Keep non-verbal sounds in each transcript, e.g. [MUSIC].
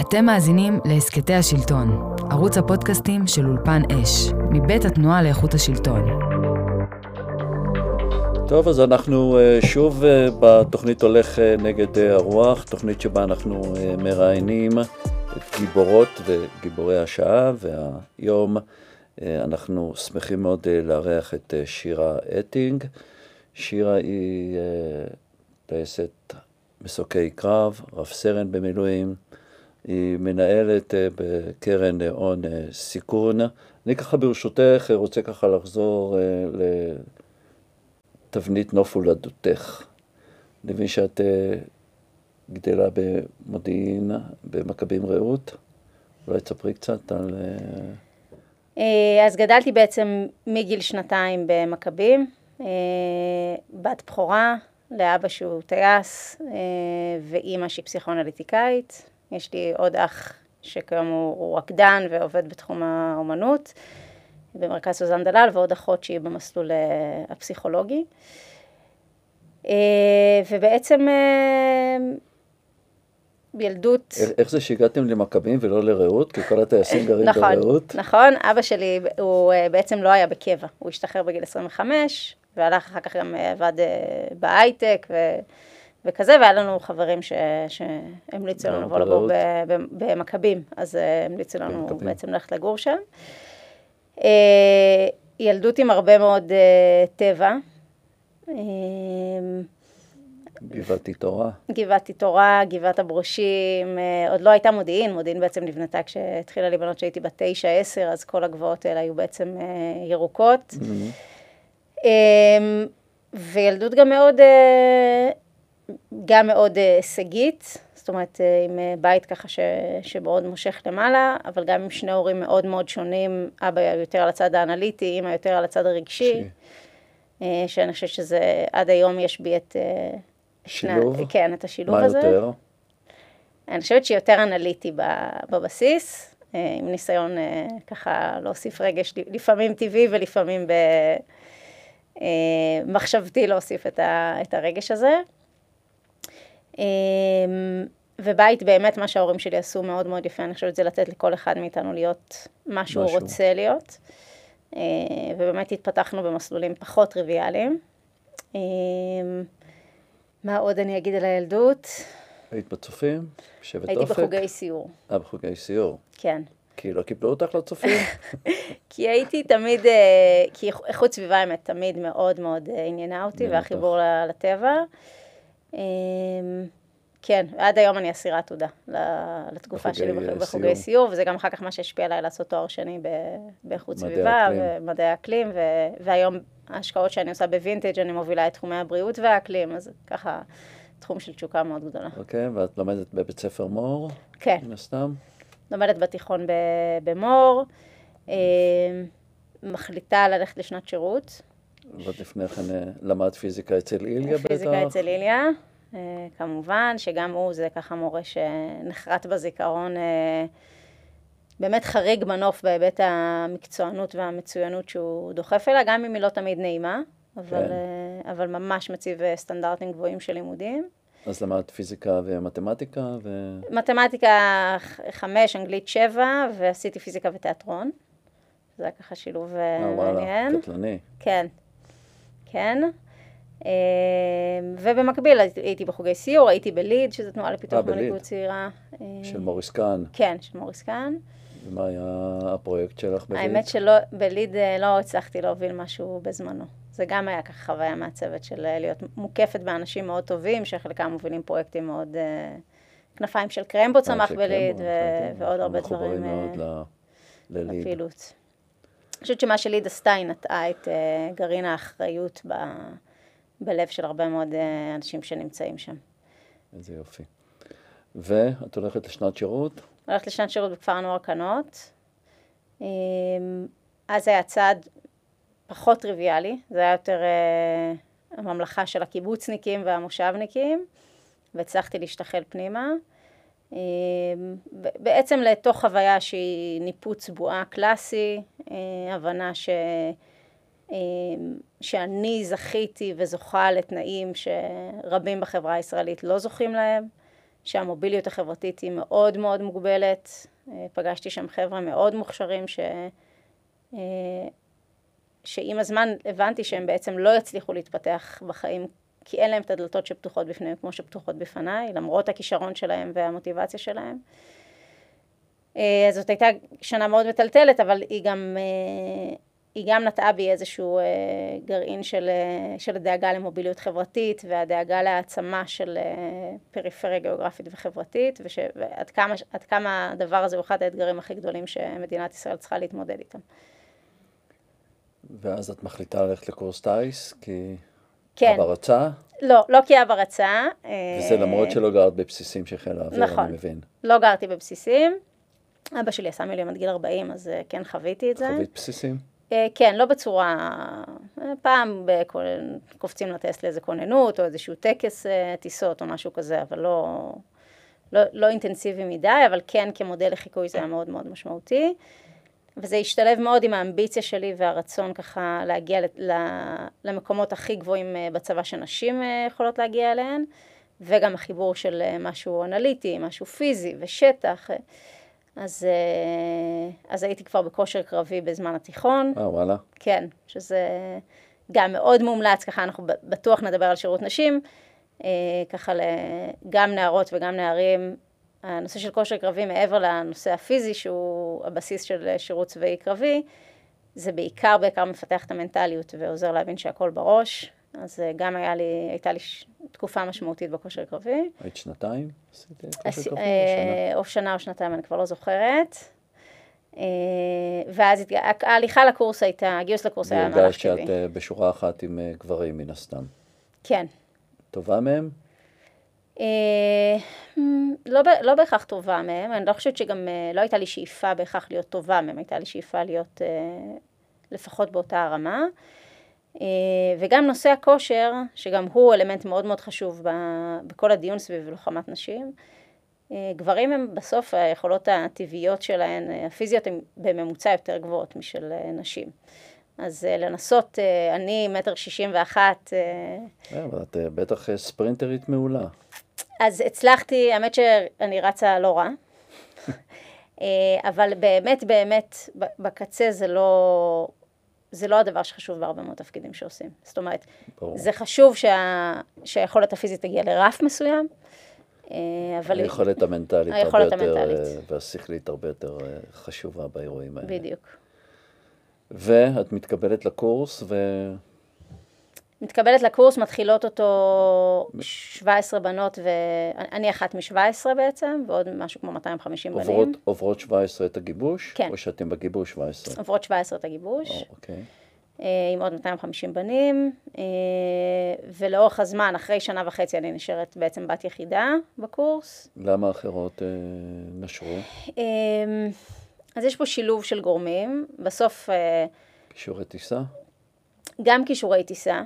אתם מאזינים להסכתי השלטון, ערוץ הפודקאסטים של אולפן אש, מבית התנועה לאיכות השלטון. טוב, אז אנחנו אה, שוב אה, בתוכנית הולך אה, נגד הרוח, תוכנית שבה אנחנו מראיינים את גיבורות וגיבורי השעה, והיום אנחנו שמחים מאוד לארח את שירה אטינג. שירה היא טייסת מסוקי קרב, רב סרן במילואים, היא מנהלת אה, בקרן הון אה, סיכון. אני ככה ברשותך רוצה ככה לחזור אה, לתבנית נוף הולדותך. אני מבין שאת גדלה במודיעין, במכבים רעות. אולי תספרי קצת על... אז גדלתי בעצם מגיל שנתיים במכבים, בת בכורה לאבא שהוא טייס ואימא שהיא פסיכואנליטיקאית. יש לי עוד אח שכיום הוא, הוא רקדן ועובד בתחום האומנות במרכז סוזן דלל, ועוד אחות שהיא במסלול אה, הפסיכולוגי. אה, ובעצם אה, ילדות... איך זה שהגעתם למכבים ולא לרעות? כי כל הטייסים גרים נכון, ברעות. נכון, אבא שלי הוא בעצם לא היה בקבע, הוא השתחרר בגיל 25, והלך אחר כך גם עבד בהייטק, ו... וכזה, והיה לנו חברים ש, שהמליצו לנו לבוא לגור במכבים, אז אה, המליצו לנו בעצם ללכת לגור שם. אה, ילדות עם הרבה מאוד אה, טבע. גבעתי תורה. גבעתי תורה, גבעת הברושים, עוד לא הייתה מודיעין, מודיעין בעצם נבנתה כשהתחילה להיבנות כשהייתי בת תשע, עשר, אז כל הגבעות האלה היו בעצם ירוקות. Mm-hmm. וילדות גם מאוד גם מאוד אה, הישגית, זאת אומרת אה, עם אה, בית ככה ש, שמאוד מושך למעלה, אבל גם עם שני הורים מאוד מאוד שונים, אבא יותר על הצד האנליטי, אמא יותר על הצד הרגשי, שאני חושבת שזה, עד היום יש בי את... שילוב? שני, כן, את השילוב מה הזה. מה יותר? אני חושבת שיותר אנליטי בבסיס, עם ניסיון ככה להוסיף רגש, לפעמים טבעי ולפעמים במחשבתי להוסיף את הרגש הזה. אמ, ובית באמת, מה שההורים שלי עשו מאוד מאוד יפה, אני חושבת, זה לתת לכל אחד מאיתנו להיות מה שהוא משהו. רוצה להיות. אה, ובאמת התפתחנו במסלולים פחות טריוויאליים. אמ, מה עוד אני אגיד על הילדות? היית בצופים? בשבט אופק? הייתי בחוגי סיור. אה, בחוגי סיור. כן. כי לא קיבלו אותך לצופים? [LAUGHS] כי הייתי תמיד, אה, כי איכות סביבה האמת תמיד מאוד מאוד אה, עניינה אותי, והחיבור לטבע. אמ, כן, עד היום אני אסירת תודה לתקופה שלי בחוגי סיור, וזה גם אחר כך מה שהשפיע עליי לעשות תואר שני באיכות סביבה ומדעי האקלים, והיום ההשקעות שאני עושה בווינטג' אני מובילה את תחומי הבריאות והאקלים, אז ככה תחום של תשוקה מאוד גדולה. אוקיי, ואת לומדת בבית ספר מור? כן. מן הסתם? לומדת בתיכון במור, אמ, מחליטה ללכת לשנת שירות. ועוד לפני כן אה, למדת פיזיקה אצל איליה בטח? פיזיקה אצל איליה, אה, כמובן, שגם הוא זה ככה מורה שנחרט בזיכרון, אה, באמת חריג בנוף בהיבט המקצוענות והמצוינות שהוא דוחף אליה, גם אם היא לא תמיד נעימה, אבל, כן. אבל ממש מציב סטנדרטים גבוהים של לימודים. אז למדת פיזיקה ומתמטיקה? ו... מתמטיקה חמש, אנגלית שבע, ועשיתי פיזיקה ותיאטרון. זה היה ככה שילוב מעניין. וואלה, קטלני. כן. כן. אה, ובמקביל הייתי בחוגי סיור, הייתי בליד, שזו תנועה לפיתוח אה, מנהיגות צעירה. אה, של מוריס קאן. כן, של מוריס קאן. ומה היה הפרויקט שלך בליד? האמת שלא, בליד לא הצלחתי להוביל משהו בזמנו. זה גם היה ככה חוויה מהצוות של להיות מוקפת באנשים מאוד טובים, שחלקם מובילים פרויקטים מאוד... כנפיים של קרמבו צמח בליד, ועוד הרבה דברים לפעילות. אני חושבת שמה שליד עשתה, היא נטעה את uh, גרעין האחריות ב, בלב של הרבה מאוד uh, אנשים שנמצאים שם. איזה יופי. ואת הולכת לשנת שירות? הולכת לשנת שירות בכפר הנוער קנות. Um, אז היה צעד פחות טריוויאלי, זה היה יותר uh, הממלכה של הקיבוצניקים והמושבניקים, והצלחתי להשתחל פנימה. אמ, בעצם לתוך חוויה שהיא ניפוץ בועה קלאסי, אה, הבנה ש... אמ, שאני זכיתי וזוכה לתנאים שרבים בחברה הישראלית לא זוכים להם, שהמוביליות החברתית היא מאוד מאוד מוגבלת. פגשתי שם חבר'ה מאוד מוכשרים ש... שעם הזמן הבנתי שהם בעצם לא יצליחו להתפתח בחיים כי אין להם את הדלתות שפתוחות בפניהם כמו שפתוחות בפניי, למרות הכישרון שלהם והמוטיבציה שלהם. אז זאת הייתה שנה מאוד מטלטלת, אבל היא גם, היא גם נטעה בי איזשהו גרעין של, של הדאגה למוביליות חברתית והדאגה להעצמה של פריפריה גיאוגרפית וחברתית, וש, ועד כמה, כמה הדבר הזה הוא אחד האתגרים הכי גדולים שמדינת ישראל צריכה להתמודד איתם. ואז את מחליטה ללכת לקורס טיס, כי כן. אבא רצה? לא, לא כי אבא רצה. וזה למרות שלא גרת בבסיסים של חיל האוויר, נכון, אני מבין. לא גרתי בבסיסים. אבא שלי עשה מילואים עד גיל 40, אז כן חוויתי את זה. חווית בסיסים? כן, לא בצורה... פעם קופצים לטייס לאיזה כוננות, או איזשהו טקס טיסות או משהו כזה, אבל לא, לא, לא אינטנסיבי מדי, אבל כן כמודל לחיקוי זה היה מאוד מאוד משמעותי. וזה השתלב מאוד עם האמביציה שלי והרצון ככה להגיע למקומות הכי גבוהים בצבא שנשים יכולות להגיע אליהן, וגם החיבור של משהו אנליטי, משהו פיזי ושטח. אז, אז הייתי כבר בכושר קרבי בזמן התיכון. אה, וואלה. כן, שזה גם מאוד מומלץ, ככה אנחנו בטוח נדבר על שירות נשים, ככה גם נערות וגם נערים, הנושא של כושר קרבי מעבר לנושא הפיזי שהוא הבסיס של שירות צבאי קרבי, זה בעיקר בעיקר מפתח את המנטליות ועוזר להבין שהכל בראש, אז גם היה לי, הייתה לי תקופה משמעותית בכושר קרבי. היית שנתיים? עשית כושר קרבי? או שנה או שנתיים, אני כבר לא זוכרת. ואז ההליכה לקורס הייתה, הגיוס לקורס היה מהלך טבעי. והרגשת שאת בשורה אחת עם גברים מן הסתם. כן. טובה מהם? לא, לא בהכרח טובה מהם, אני לא חושבת שגם לא הייתה לי שאיפה בהכרח להיות טובה מהם, הייתה לי שאיפה להיות לפחות באותה הרמה. וגם נושא הכושר, שגם הוא אלמנט מאוד מאוד חשוב בכל הדיון סביב לוחמת נשים. גברים הם בסוף, היכולות הטבעיות שלהן, הפיזיות הן בממוצע יותר גבוהות משל נשים. אז לנסות, אני מטר שישים ואחת. אבל את בטח ספרינטרית מעולה. אז הצלחתי, האמת שאני רצה לא רע, [LAUGHS] אבל באמת באמת בקצה זה לא, זה לא הדבר שחשוב בהרבה מאוד תפקידים שעושים. זאת אומרת, ברור. זה חשוב שה, שהיכולת הפיזית תגיע לרף מסוים, אבל... היכולת המנטלית היכולת הרבה המנטלית. יותר, והשכלית הרבה יותר חשובה באירועים האלה. בדיוק. ואת מתקבלת לקורס ו... מתקבלת לקורס, מתחילות אותו 17 בנות, ואני אחת מ-17 בעצם, ועוד משהו כמו 250 עוברות, בנים. עוברות 17 את הגיבוש? כן. או שאתם בגיבוש 17? עוברות 17 את הגיבוש. או, אוקיי. עם עוד 250 בנים, ולאורך הזמן, אחרי שנה וחצי, אני נשארת בעצם בת יחידה בקורס. למה אחרות נשרו? אז יש פה שילוב של גורמים, בסוף... כישורי טיסה? גם כישורי טיסה.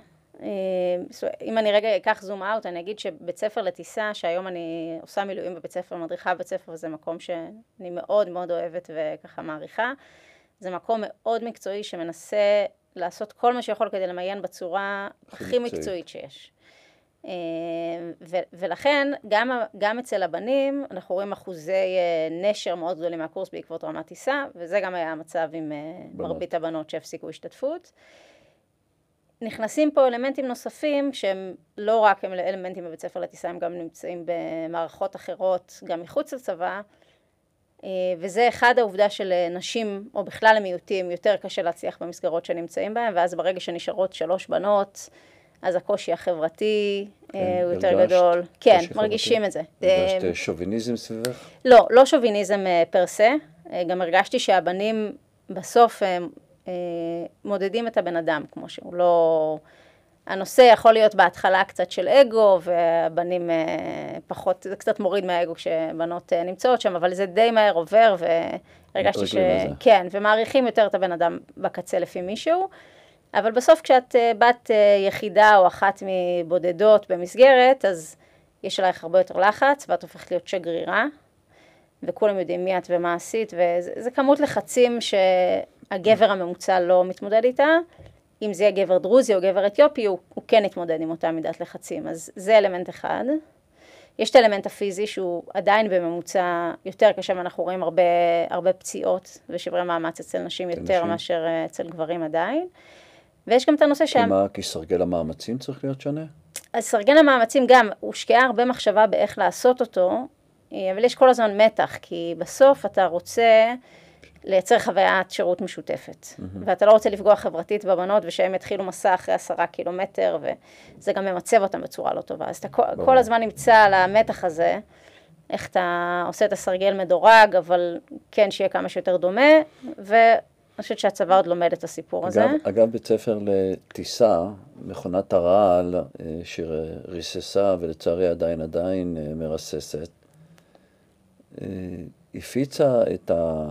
אם אני רגע אקח זום אאוט, אני אגיד שבית ספר לטיסה, שהיום אני עושה מילואים בבית ספר, מדריכה בבית ספר, וזה מקום שאני מאוד מאוד אוהבת וככה מעריכה. זה מקום מאוד מקצועי שמנסה לעשות כל מה שיכול כדי למיין בצורה הכי מקצועית שיש. ו- ולכן, גם, גם אצל הבנים, אנחנו רואים אחוזי נשר מאוד גדולים מהקורס בעקבות רמת טיסה, וזה גם היה המצב עם בנות. מרבית הבנות שהפסיקו השתתפות. נכנסים פה אלמנטים נוספים שהם לא רק הם אלמנטים בבית ספר לטיסה, הם גם נמצאים במערכות אחרות, גם מחוץ לצבא, וזה אחד העובדה של נשים, או בכלל המיעוטים, יותר קשה להצליח במסגרות שנמצאים בהם, ואז ברגע שנשארות שלוש בנות, אז הקושי החברתי כן, הוא יותר הרגשת גדול. כן, מרגישים חברתי? את זה. הרגשת שוביניזם סביבך? לא, לא שוביניזם פרסה, גם הרגשתי שהבנים בסוף מודדים את הבן אדם כמו שהוא, לא... הנושא יכול להיות בהתחלה קצת של אגו, והבנים פחות, זה קצת מוריד מהאגו כשבנות נמצאות שם, אבל זה די מהר עובר, והרגשתי ש... כן, ומעריכים יותר את הבן אדם בקצה לפי מישהו, אבל בסוף כשאת בת יחידה או אחת מבודדות במסגרת, אז יש עלייך הרבה יותר לחץ, ואת הופכת להיות שגרירה, וכולם יודעים מי את ומה עשית, וזה כמות לחצים שהגבר הממוצע לא מתמודד איתה. אם זה יהיה גבר דרוזי או גבר אתיופי, הוא, הוא כן יתמודד עם אותה מידת לחצים. אז זה אלמנט אחד. יש את האלמנט הפיזי שהוא עדיין בממוצע יותר קשה, ואנחנו רואים הרבה, הרבה פציעות ושברי מאמץ אצל נשים יותר נשים. מאשר אה, אצל גברים עדיין. ויש גם את הנושא שה... מה, כי סרגל המאמצים צריך להיות שונה? אז סרגל המאמצים גם, הושקעה הרבה מחשבה באיך לעשות אותו, אה, אבל יש כל הזמן מתח, כי בסוף אתה רוצה לייצר חוויית שירות משותפת. Mm-hmm. ואתה לא רוצה לפגוע חברתית בבנות ושהם יתחילו מסע אחרי עשרה קילומטר, וזה גם ממצב אותם בצורה לא טובה. אז אתה כל, כל הזמן נמצא על המתח הזה, איך אתה עושה את הסרגל מדורג, אבל כן שיהיה כמה שיותר דומה, ואני חושבת שהצבא עוד לומד את הסיפור אגב, הזה. אגב, בית ספר לטיסה, מכונת הרעל אה, שריססה ולצערי עדיין עדיין אה, מרססת, אה, הפיצה את ה...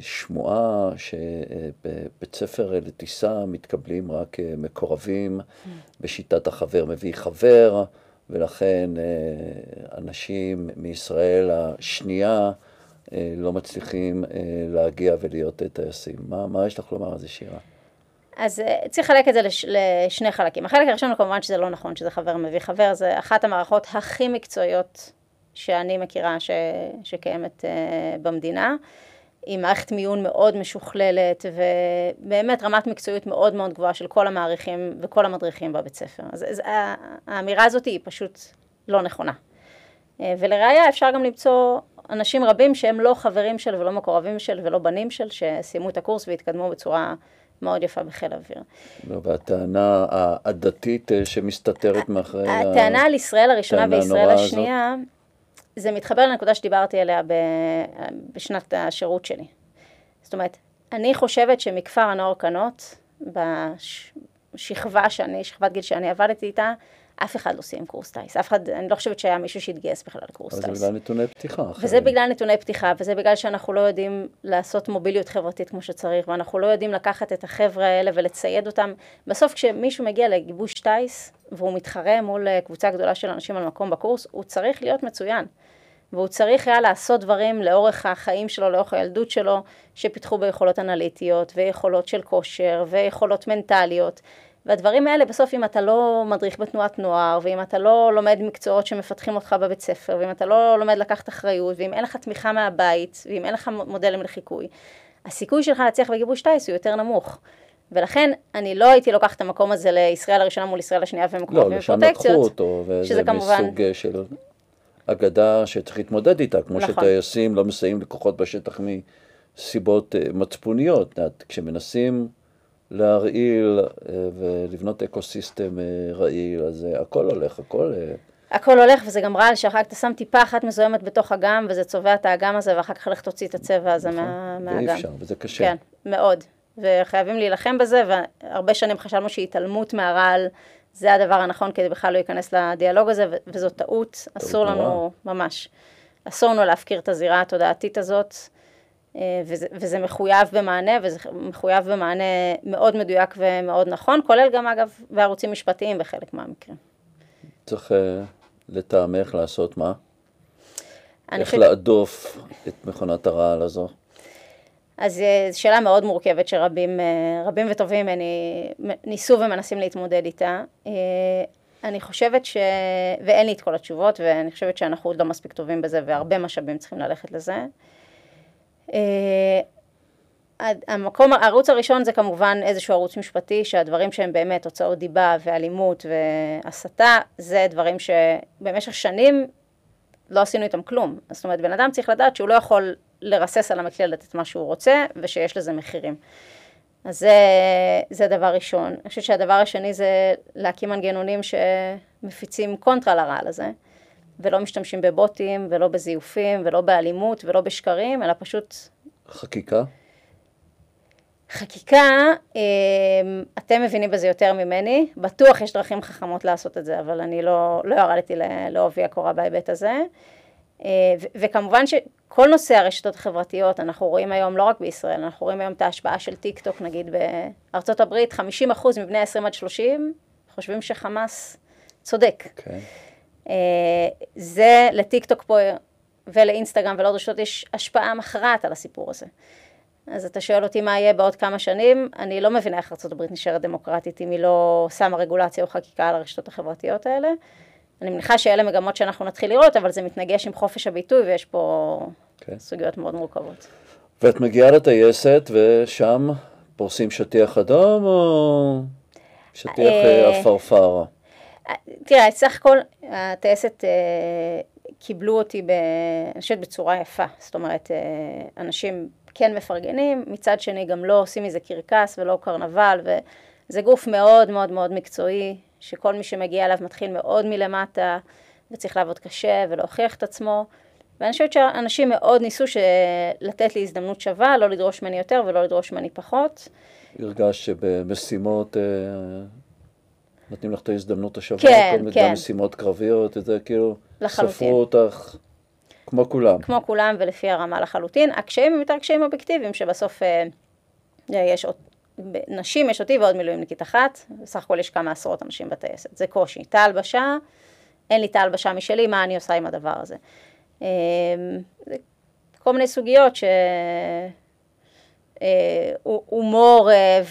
שמועה שבבית ספר לטיסה מתקבלים רק מקורבים בשיטת החבר מביא חבר, ולכן אה, אנשים מישראל השנייה אה, לא מצליחים אה, להגיע ולהיות טייסים. מה, מה יש לך לומר על זה, שירה? אז צריך לחלק את זה לש, לשני חלקים. החלק הראשון הוא כמובן שזה לא נכון, שזה חבר מביא חבר, זה אחת המערכות הכי מקצועיות שאני מכירה ש, שקיימת uh, במדינה. עם מערכת מיון מאוד משוכללת, ובאמת רמת מקצועיות מאוד מאוד גבוהה של כל המעריכים וכל המדריכים בבית ספר. אז, אז האמירה הזאת היא פשוט לא נכונה. אה, ולראיה אפשר גם למצוא אנשים רבים שהם לא חברים של ולא מקורבים של ולא בנים של, שסיימו את הקורס והתקדמו בצורה מאוד יפה בחיל האוויר. לא, והטענה הדתית אה, שמסתתרת מאחורי... הטענה על ישראל הראשונה וישראל השנייה... הזאת. זה מתחבר לנקודה שדיברתי עליה בשנת השירות שלי. זאת אומרת, אני חושבת שמכפר הנוער קנות, בשכבה שאני, שכבת גיל שאני עבדתי איתה, אף אחד לא סיים קורס טיס. אף אחד, אני לא חושבת שהיה מישהו שהתגייס בכלל לקורס טיס. זה בגלל נתוני פתיחה. וזה אחרי. בגלל נתוני פתיחה, וזה בגלל שאנחנו לא יודעים לעשות מוביליות חברתית כמו שצריך, ואנחנו לא יודעים לקחת את החבר'ה האלה ולצייד אותם. בסוף כשמישהו מגיע לגיבוש טיס, והוא מתחרה מול אה, קבוצה גדולה של אנשים על מקום בקורס, הוא צריך להיות מצוין. והוא צריך היה לעשות דברים לאורך החיים שלו, לאורך הילדות שלו, שפיתחו ביכולות אנליטיות, ויכולות של כושר, ויכולות מנטליות. והדברים האלה בסוף אם אתה לא מדריך בתנועת נוער, ואם אתה לא לומד מקצועות שמפתחים אותך בבית ספר, ואם אתה לא לומד לקחת אחריות, ואם אין לך תמיכה מהבית, ואם אין לך מודלים לחיקוי, הסיכוי שלך להצליח בגיבוש טיס הוא יותר נמוך. ולכן אני לא הייתי לוקחת את המקום הזה לישראל הראשונה מול ישראל השנייה ומקומות לא, לשם לקחו אותו, וזה כמובן... מסוג של אגדה שצריך להתמודד איתה, כמו נכון. שטייסים לא מסייעים לכוחות בשטח מסיבות uh, מצפוניות. כשמנסים להרעיל uh, ולבנות אקו סיסטם uh, רעיל, אז uh, הכל הולך, הכל... הכל הולך וזה גם רעל שאחר כך אתה שם טיפה אחת מזוהמת בתוך אגם וזה צובע את האגם הזה ואחר כך לך תוציא את הצבע הזה נכון, מה, מהאגם. ואי אפשר וזה קשה. כן, מאוד. וחייבים להילחם בזה והרבה שנים חשבנו שהתעלמות מהרעל זה הדבר הנכון כדי בכלל לא להיכנס לדיאלוג הזה, וזו טעות, אסור לנו, ממש, אסור לנו להפקיר את הזירה התודעתית הזאת, אה, וזה, וזה מחויב במענה, וזה מחויב במענה מאוד מדויק ומאוד נכון, כולל גם אגב בערוצים משפטיים בחלק מהמקרים. צריך uh, לטעמך לעשות מה? איך חושב... להדוף את מכונת הרעל הזו? אז אה, זו שאלה מאוד מורכבת שרבים אה, רבים וטובים ממני ניסו ומנסים להתמודד איתה. אה, אני חושבת ש... ואין לי את כל התשובות, ואני חושבת שאנחנו עוד לא מספיק טובים בזה, והרבה משאבים צריכים ללכת לזה. המקום, הערוץ הראשון זה כמובן איזשהו ערוץ משפטי, שהדברים שהם באמת הוצאות דיבה ואלימות והסתה, זה דברים שבמשך שנים לא עשינו איתם כלום. זאת אומרת, בן אדם צריך לדעת שהוא לא יכול לרסס על המקלדת את מה שהוא רוצה, ושיש לזה מחירים. אז זה, זה דבר ראשון. אני חושבת שהדבר השני זה להקים מנגנונים שמפיצים קונטרה לרעל הזה, ולא משתמשים בבוטים, ולא בזיופים, ולא באלימות, ולא בשקרים, אלא פשוט... חקיקה? חקיקה, אמ, אתם מבינים בזה יותר ממני, בטוח יש דרכים חכמות לעשות את זה, אבל אני לא, לא ירדתי לעובי הקורה בהיבט הזה. אה, וכמובן שכל נושא הרשתות החברתיות, אנחנו רואים היום, לא רק בישראל, אנחנו רואים היום את ההשפעה של טיק טוק, נגיד בארצות הברית, 50% מבני ה-20 עד 30 חושבים שחמאס צודק. Okay. אה, זה לטיק טוק פה ולאינסטגרם ולעוד רשתות יש השפעה מכרעת על הסיפור הזה. אז אתה שואל אותי מה יהיה בעוד כמה שנים, אני לא מבינה איך ארה"ב נשארת דמוקרטית אם היא לא שמה רגולציה או חקיקה על הרשתות החברתיות האלה. אני מניחה שאלה מגמות שאנחנו נתחיל לראות, אבל זה מתנגש עם חופש הביטוי, ויש פה כן. סוגיות מאוד מורכבות. ואת מגיעה לטייסת, ושם פורסים שטיח אדום, או שטיח אה, אה, עפרפר? תראה, סך הכל הטייסת אה, קיבלו אותי, ב, אני חושבת, בצורה יפה. זאת אומרת, אה, אנשים כן מפרגנים, מצד שני גם לא עושים מזה קרקס ולא קרנבל, וזה גוף מאוד מאוד מאוד מקצועי, שכל מי שמגיע אליו מתחיל מאוד מלמטה, וצריך לעבוד קשה ולהוכיח את עצמו. ואני חושבת שאנשים מאוד ניסו לתת לי הזדמנות שווה, לא לדרוש ממני יותר ולא לדרוש ממני פחות. הרגשת שבמשימות אה, נותנים לך את ההזדמנות השווה, כן, כל מיני כן. משימות קרביות, זה כאילו, לחלוטין. ספרו אותך כמו כולם. כמו כולם ולפי הרמה לחלוטין. הקשיים הם יותר קשיים אובייקטיביים, שבסוף אה, יש עוד, נשים יש אותי ועוד מילואימניקית אחת, בסך הכל יש כמה עשרות אנשים בטייסת, זה קושי. תא הלבשה, אין לי תא הלבשה משלי, מה אני עושה עם הדבר הזה? אה, זה כל מיני סוגיות ש... אה, הומור אה,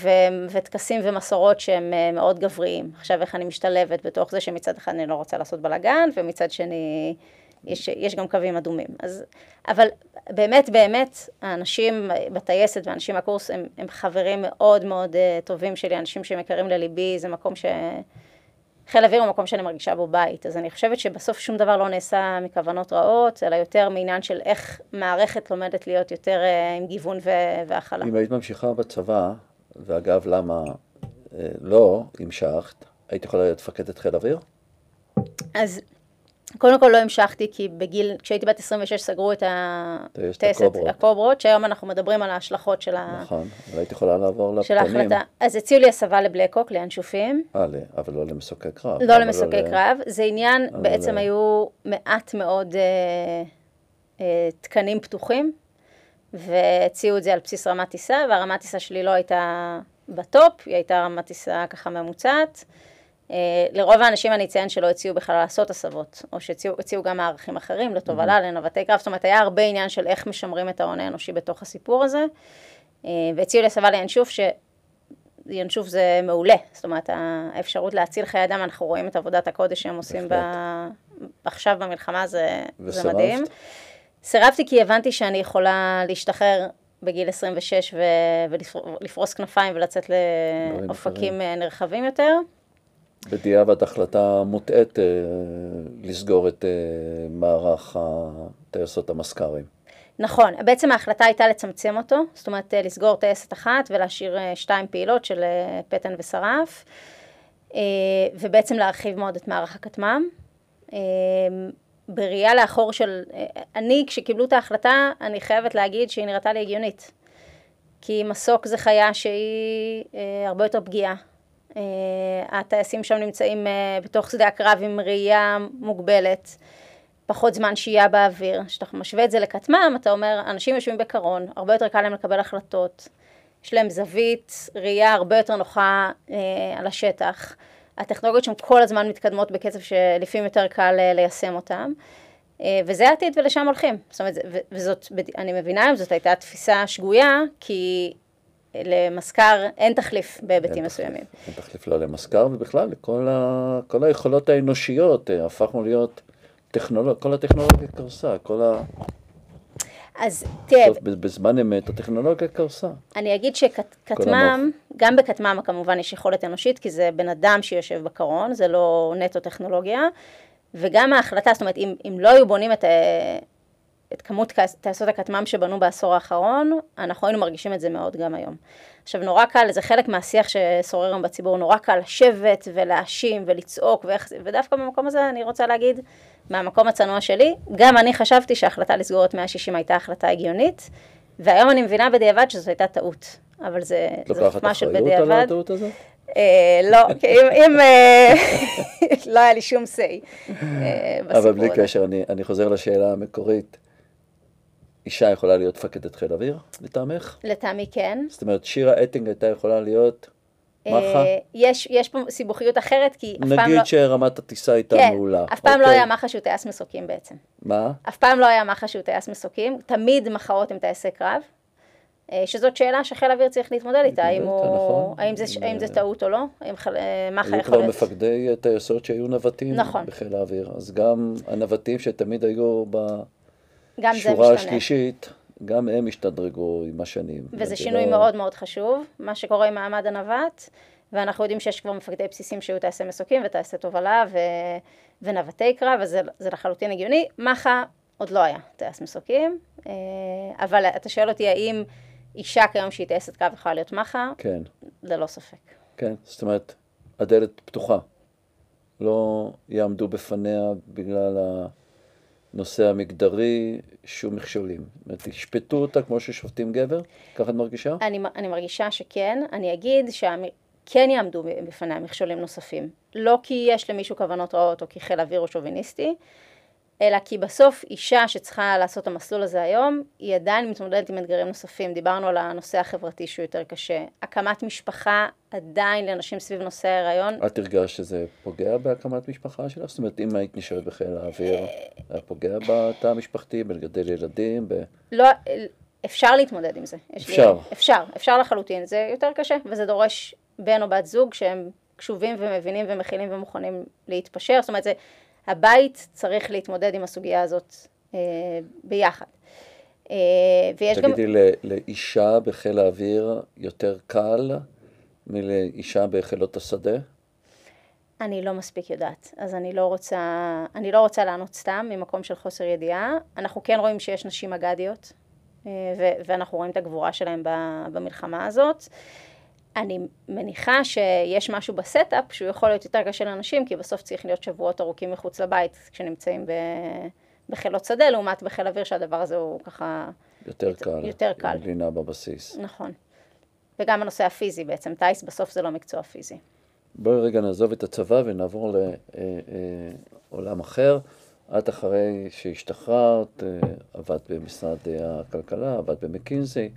וטקסים ומסורות שהם אה, מאוד גבריים. עכשיו איך אני משתלבת בתוך זה שמצד אחד אני לא רוצה לעשות בלאגן, ומצד שני יש, יש גם קווים אדומים. אז, אבל באמת באמת האנשים בטייסת והאנשים מהקורס הם, הם חברים מאוד מאוד טובים שלי, אנשים שמכירים לליבי, זה מקום ש... חיל אוויר הוא מקום שאני מרגישה בו בית, אז אני חושבת שבסוף שום דבר לא נעשה מכוונות רעות, אלא יותר מעניין של איך מערכת לומדת להיות יותר אה, עם גיוון והכלה. אם היית ממשיכה בצבא, ואגב, למה אה, לא המשכת, היית יכולה להיות מפקדת חיל אוויר? אז קודם כל לא המשכתי, כי בגיל, כשהייתי בת 26 סגרו את הטייסת, הקוברות. הקוברות, שהיום אנחנו מדברים על ההשלכות של, ה... נכון, אבל היית יכולה לעבור של לפתנים. ההחלטה. אז הציעו לי הסבה לבלקוק, לינשופים. אה, אבל לא למסוקי קרב. לא למסוקי ל- קרב, זה עניין, בעצם היו מעט מאוד אה, אה, תקנים פתוחים, והציעו את זה על בסיס רמת טיסה, והרמת טיסה שלי לא הייתה בטופ, היא הייתה רמת טיסה ככה ממוצעת. אה, לרוב האנשים אני אציין שלא הציעו בכלל לעשות הסבות, או שהציעו הציעו גם מערכים אחרים, לתובלה, לנווטי קרב, זאת אומרת, היה הרבה עניין של איך משמרים את ההון האנושי בתוך הסיפור הזה, אה, והציעו לי הסבה לינשוף, ש... ינשוף זה מעולה, זאת אומרת, האפשרות להציל חיי אדם, אנחנו רואים את עבודת הקודש שהם עושים ב... עכשיו במלחמה, זה, זה? מדהים. סירבתי כי הבנתי שאני יכולה להשתחרר בגיל 26 ו... ולפרוס כנפיים ולצאת לאופקים אה, נרחבים יותר. בדיעבד החלטה מוטעית אה, לסגור את אה, מערך הטייסות המזכ"רים. נכון, בעצם ההחלטה הייתה לצמצם אותו, זאת אומרת אה, לסגור טייסת אחת ולהשאיר שתיים פעילות של פטן ושרף, ובעצם להרחיב מאוד את מערך הכטמ"ם. בראייה לאחור של, אני כשקיבלו את ההחלטה, אני חייבת להגיד שהיא נראתה לי הגיונית. כי מסוק זה חיה שהיא הרבה יותר פגיעה. אה, הטייסים שם נמצאים אה, בתוך שדה הקרב עם ראייה מוגבלת. פחות זמן שהייה באוויר. כשאתה משווה את זה לכטמ"ם, אתה אומר, אנשים יושבים בקרון, הרבה יותר קל להם לקבל החלטות, יש להם זווית, ראייה הרבה יותר נוחה אה, על השטח. הטכנולוגיות שם כל הזמן מתקדמות בקצב שלפעמים יותר קל אה, ליישם אותם. אה, וזה העתיד ולשם הולכים. זאת אומרת, וזאת, אני מבינה אם זאת הייתה תפיסה שגויה, כי למזכר אין תחליף בהיבטים אין מסוימים. תחליף- אין תחליף לא למזכ"ר, ובכלל לכל ה, כל היכולות האנושיות, אה, הפכנו להיות טכנולוג, כל הטכנולוגיה קרסה, כל ה... אז תראה, בזמן אמת הטכנולוגיה קרסה. אני אגיד שכטמ"ם. גם בכטמ"ם כמובן יש יכולת אנושית, כי זה בן אדם שיושב בקרון, זה לא נטו טכנולוגיה, וגם ההחלטה, זאת אומרת, אם, אם לא היו בונים את, ה- את כמות טייסות הכטמ"ם שבנו בעשור האחרון, אנחנו היינו מרגישים את זה מאוד גם היום. עכשיו, נורא קל, זה חלק מהשיח ששורר היום בציבור, נורא קל לשבת ולהאשים ולצעוק, ואיך, ודווקא במקום הזה אני רוצה להגיד, מהמקום הצנוע שלי, גם אני חשבתי שההחלטה לסגור את 160 הייתה החלטה הגיונית, והיום אני מבינה בדיעבד שזו הייתה טעות. אבל זה, לוקחת חוכמה של אחריות על בדיעבד. הטעות הזאת? אה, לא, אם, אה, [LAUGHS] לא היה לי שום say אה, בסיפור אבל בלי הזה. קשר, אני חוזר לשאלה המקורית. אישה יכולה להיות מפקדת חיל אוויר, לטעמך? לטעמי כן. זאת אומרת, שירה אטינג הייתה יכולה להיות? אה, יש, יש פה סיבוכיות אחרת, כי אף פעם לא... נגיד שרמת הטיסה הייתה כן, מעולה. אף פעם לא אוקיי. היה מח"ש שהוא טייס מסוקים בעצם. מה? אף פעם לא היה מח"ש שהוא טייס מסוקים, תמיד מחאות הם טייסי קרב. אה, שזאת שאלה שחיל האוויר צריך להתמודד איתה, האם, הוא, נכון. האם, זה, האם זה טעות או לא, האם חל- אה, מח"א היו יכול כבר להיות... מפקדי טייסות שהיו נווטים נכון. בחיל האוויר, אז גם הנווטים שתמיד היו גם זה משתנה. השלישית, גם הם השתדרגו עם השנים. וזה זה שינוי לא- מאוד מאוד חשוב, מה שקורה עם מעמד הנווט, ואנחנו יודעים שיש כבר מפקדי בסיסים שהיו טייסי מסוקים וטייסי תובלה ו... ונווטי קרב, אז זה, זה לחלוטין הגיוני. מח"א עוד לא היה טייס מסוקים, אה, אבל אתה שואל אותי האם אישה כיום שהיא טייסת קרב יכולה להיות מח"א? כן, ללא ספק. כן, זאת אומרת, הדלת פתוחה. לא יעמדו בפניה בגלל הנושא המגדרי שום מכשולים. זאת אומרת, ישפטו אותה כמו ששופטים גבר? ככה את מרגישה? אני, אני מרגישה שכן, אני אגיד שכן יעמדו בפניה מכשולים נוספים. לא כי יש למישהו כוונות רעות או כי חיל האוויר הוא שוביניסטי, אלא כי בסוף אישה שצריכה לעשות את המסלול הזה היום, היא עדיין מתמודדת עם אתגרים נוספים. דיברנו על הנושא החברתי שהוא יותר קשה. הקמת משפחה עדיין לנשים סביב נושא ההיריון, את הרגשת שזה פוגע בהקמת משפחה שלך? זאת אומרת, אם היית נשארת בחיל האוויר, היה פוגע בתא המשפחתי, בלגדל ילדים? ב... לא, אפשר להתמודד עם זה. יש לי- אפשר. אפשר, אפשר לחלוטין. זה יותר קשה, וזה דורש בן או בת זוג שהם קשובים ומבינים ומכילים ומוכנים להתפשר. זאת אומרת, זה, הבית צריך להתמודד עם הסוגיה הזאת אה, ביחד. אה, ויש גם... תגידי, לאישה בחיל האוויר יותר קל מלאישה בחילות השדה? אני לא מספיק יודעת, אז אני לא רוצה, אני לא רוצה לענות סתם ממקום של חוסר ידיעה. אנחנו כן רואים שיש נשים אגדיות, אה, ו- ואנחנו רואים את הגבורה שלהם ב- במלחמה הזאת. אני מניחה שיש משהו ב setup שהוא יכול להיות יותר קשה לאנשים, כי בסוף צריך להיות שבועות ארוכים מחוץ לבית כשנמצאים ב- בחילות שדה, לעומת בחיל אוויר שהדבר הזה הוא ככה... יותר קל. יותר קל. לינה בבסיס. נכון. וגם הנושא הפיזי בעצם, טייס בסוף זה לא מקצוע פיזי. בואי רגע נעזוב את הצבא ונעבור לעולם אחר. את אחרי שהשתחררת, אה, עבדת במשרד אה, הכלכלה, עבדת במקינזי, אה,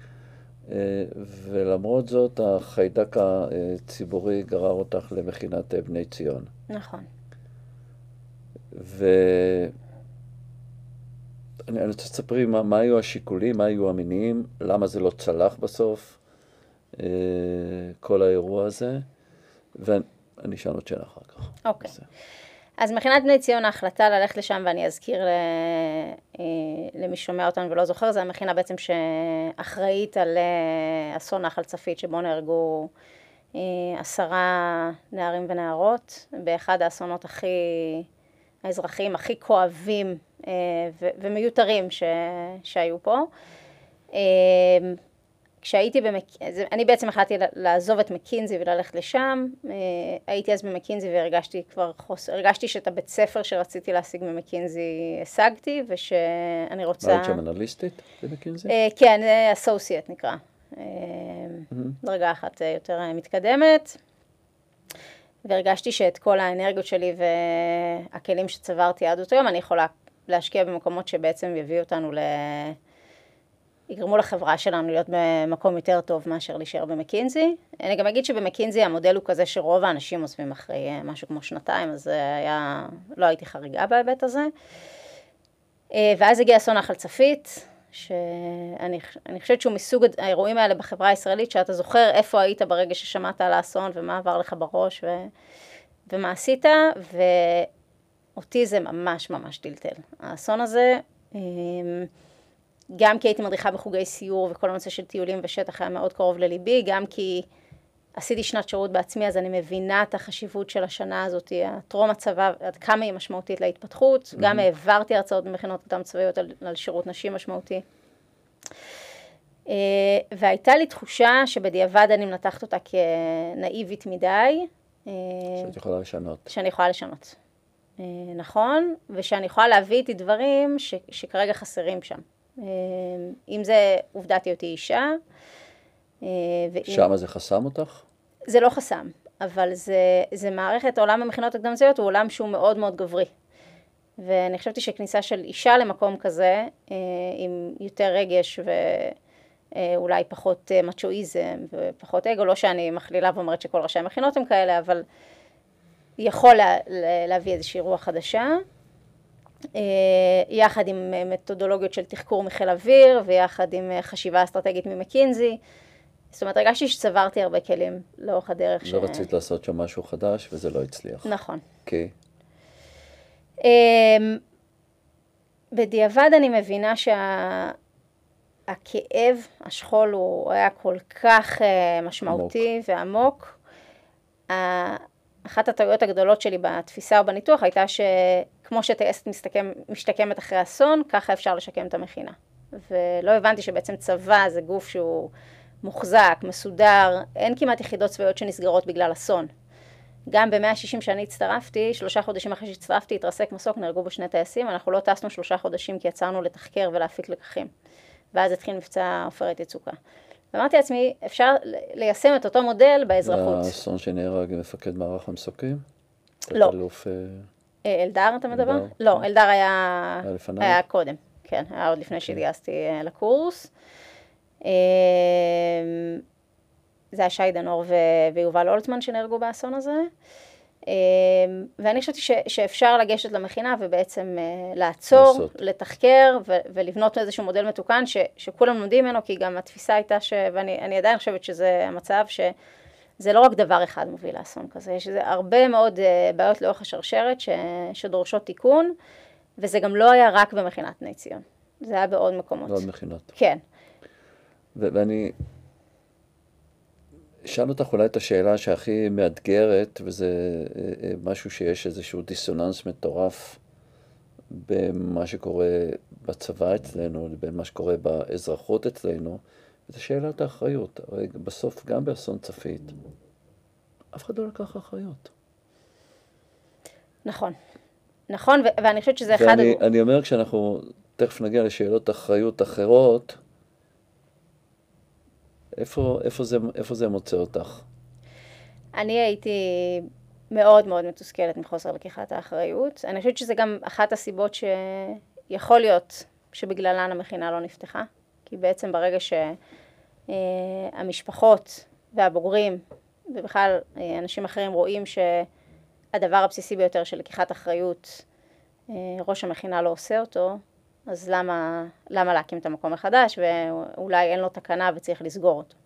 ולמרות זאת החיידק הציבורי גרר אותך למכינת אה, בני ציון. נכון. ואני אני רוצה שתספרי מה, מה היו השיקולים, מה היו המניעים, למה זה לא צלח בסוף, אה, כל האירוע הזה, ואני אשאל עוד שאלה אחר כך. אוקיי. בסדר. אז מכינת בני ציון ההחלטה ללכת לשם, ואני אזכיר. אה, למי ששומע אותנו ולא זוכר, זו המכינה בעצם שאחראית על אה, אסון נחל צפית, שבו נהרגו אה, עשרה נערים ונערות, באחד האסונות הכי, האזרחיים הכי כואבים ומיותרים ש... שהיו פה. כשהייתי במקינזי, אני בעצם החלטתי לעזוב את מקינזי וללכת לשם, אה, הייתי אז במקינזי והרגשתי כבר חוסר, הרגשתי שאת הבית ספר שרציתי להשיג ממקינזי השגתי, ושאני רוצה... מה היית שם אנליסטית במקינזי? אה, כן, אסוסייט נקרא, אה, דרגה אחת אה, יותר מתקדמת, והרגשתי שאת כל האנרגיות שלי והכלים שצברתי עד אותו יום, אני יכולה להשקיע במקומות שבעצם יביאו אותנו ל... יגרמו לחברה שלנו להיות במקום יותר טוב מאשר להישאר במקינזי. אני גם אגיד שבמקינזי המודל הוא כזה שרוב האנשים עוזבים אחרי אה, משהו כמו שנתיים, אז זה היה, לא הייתי חריגה בהיבט הזה. אה, ואז הגיע אסון נחל צפית, שאני אני חושבת שהוא מסוג האירועים האלה בחברה הישראלית, שאתה זוכר איפה היית ברגע ששמעת על האסון ומה עבר לך בראש ו, ומה עשית, ואותי זה ממש ממש טלטל. האסון הזה, אה, גם כי הייתי מדריכה בחוגי סיור וכל הנושא של טיולים ושטח היה מאוד קרוב לליבי, גם כי עשיתי שנת שירות בעצמי, אז אני מבינה את החשיבות של השנה הזאת, הטרום הצבא, עד כמה היא משמעותית להתפתחות, mm-hmm. גם העברתי הרצאות במכינות קדם צבאיות על, על שירות נשים משמעותי. והייתה לי תחושה שבדיעבד אני מנתחת אותה כנאיבית מדי. שאת יכולה לשנות. שאני יכולה לשנות. נכון, ושאני יכולה להביא איתי דברים ש, שכרגע חסרים שם. אם זה עובדת היותי אישה. שמה זה חסם אותך? זה לא חסם, אבל זה, זה מערכת, עולם המכינות הקדם-צבאיות הוא עולם שהוא מאוד מאוד גברי. ואני חשבתי שכניסה של אישה למקום כזה, עם יותר רגש ואולי פחות מצ'ואיזם ופחות אגו, לא שאני מכלילה ואומרת שכל ראשי המכינות הם כאלה, אבל יכול לה, להביא איזושהי רוח חדשה. יחד עם מתודולוגיות של תחקור מחיל אוויר ויחד עם חשיבה אסטרטגית ממקינזי. זאת אומרת, הרגשתי שצברתי הרבה כלים לאורך הדרך. לא ש... רצית לעשות שם משהו חדש וזה לא הצליח. נכון. אוקיי. Okay. אמ, בדיעבד אני מבינה שהכאב, שה... השכול הוא היה כל כך משמעותי עמוק. ועמוק. אחת הטעויות הגדולות שלי בתפיסה או בניתוח הייתה שכמו שטייסת משתקמת אחרי אסון, ככה אפשר לשקם את המכינה. ולא הבנתי שבעצם צבא זה גוף שהוא מוחזק, מסודר, אין כמעט יחידות צבאיות שנסגרות בגלל אסון. גם ב-160 שאני הצטרפתי, שלושה חודשים אחרי שהצטרפתי, התרסק מסוק, נהרגו בו שני טייסים, אנחנו לא טסנו שלושה חודשים כי יצרנו לתחקר ולהפיק לקחים. ואז התחיל מבצע עופרת יצוקה. ואמרתי לעצמי, אפשר ליישם את אותו מודל באזרחות. זה האסון שנהרג עם מפקד מערך המסוקים? לא. אלוף... אה, אה, אלדר אתה מדבר? אלדר, לא, כן. אלדר היה... היה לפניי? היה קודם, כן, היה עוד לפני שהתגייסתי אה, לקורס. זה היה שי דנור ויובל אולטמן שנהרגו באסון הזה. ואני חשבתי ש, שאפשר לגשת למכינה ובעצם לעצור, לעשות. לתחקר ו, ולבנות איזשהו מודל מתוקן ש, שכולם לומדים ממנו, כי גם התפיסה הייתה, ש, ואני עדיין חושבת שזה המצב, שזה לא רק דבר אחד מוביל לאסון כזה, יש הרבה מאוד בעיות לאורך השרשרת ש, שדורשות תיקון, וזה גם לא היה רק במכינת בני ציון, זה היה בעוד מקומות. בעוד מכינות. כן. ואני אשאל אותך אולי את השאלה שהכי מאתגרת, וזה אה, אה, משהו שיש איזשהו דיסוננס מטורף במה שקורה בצבא אצלנו לבין מה שקורה באזרחות אצלנו, וזה שאלת האחריות. הרי בסוף, גם באסון צפית, אף אחד לא לקח אחריות. נכון. נכון, ו- ואני חושבת שזה אחד... ואני אני אומר, כשאנחנו תכף נגיע לשאלות אחריות אחרות, איפה, איפה, זה, איפה זה מוצא אותך? אני הייתי מאוד מאוד מתוסכלת מחוסר לקיחת האחריות. אני חושבת שזה גם אחת הסיבות שיכול להיות שבגללן המכינה לא נפתחה. כי בעצם ברגע שהמשפחות והבוגרים, ובכלל אנשים אחרים רואים שהדבר הבסיסי ביותר של לקיחת אחריות, ראש המכינה לא עושה אותו, אז למה, למה להקים את המקום מחדש, ואולי אין לו תקנה וצריך לסגור אותו.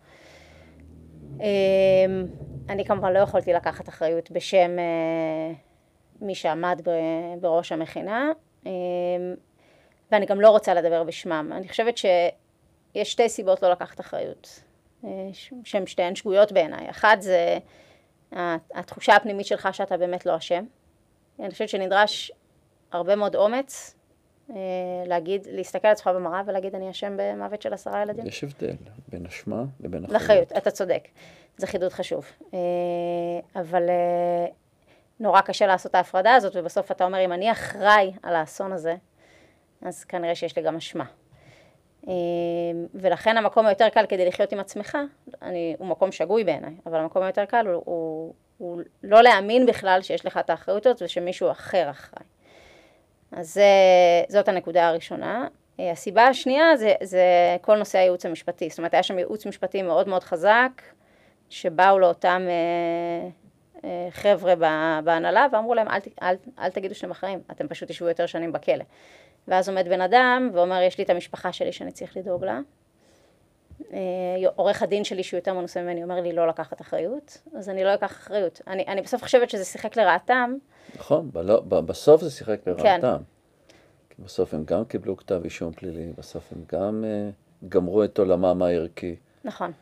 אמ, אני כמובן לא יכולתי לקחת אחריות בשם אה, מי שעמד בראש המכינה, אמ, ואני גם לא רוצה לדבר בשמם. אני חושבת שיש שתי סיבות לא לקחת אחריות, אה, שהן שתיהן שגויות בעיניי. אחת זה התחושה הפנימית שלך שאתה באמת לא אשם. אני חושבת שנדרש הרבה מאוד אומץ להגיד, להסתכל על עצמך במראה ולהגיד אני אשם במוות של עשרה ילדים? יש הבדל בין אשמה לבין אחריות. לחיות, אתה צודק. זה חידוד חשוב. אה, אבל אה, נורא קשה לעשות את ההפרדה הזאת, ובסוף אתה אומר, אם אני אחראי על האסון הזה, אז כנראה שיש לי גם אשמה. ולכן המקום היותר קל כדי לחיות עם עצמך, אני, הוא מקום שגוי בעיניי, אבל המקום היותר קל הוא, הוא, הוא לא להאמין בכלל שיש לך את האחריות הזאת ושמישהו אחר אחראי. אז זאת הנקודה הראשונה. הסיבה השנייה זה, זה כל נושא הייעוץ המשפטי. זאת אומרת, היה שם ייעוץ משפטי מאוד מאוד חזק, שבאו לאותם אה, אה, חבר'ה בהנהלה ואמרו להם, אל, אל, אל תגידו שאתם אחראים, אתם פשוט תשבו יותר שנים בכלא. ואז עומד בן אדם ואומר, יש לי את המשפחה שלי שאני צריך לדאוג לה. אה, עורך הדין שלי שהוא יותר מנוסה ממני אומר לי לא לקחת אחריות, אז אני לא אקח אחריות. אני, אני בסוף חושבת שזה שיחק לרעתם. נכון, בסוף זה שיחק לרעתם. כן. כי בסוף הם גם קיבלו כתב אישום פלילי, בסוף הם גם uh, גמרו את עולמם הערכי. נכון.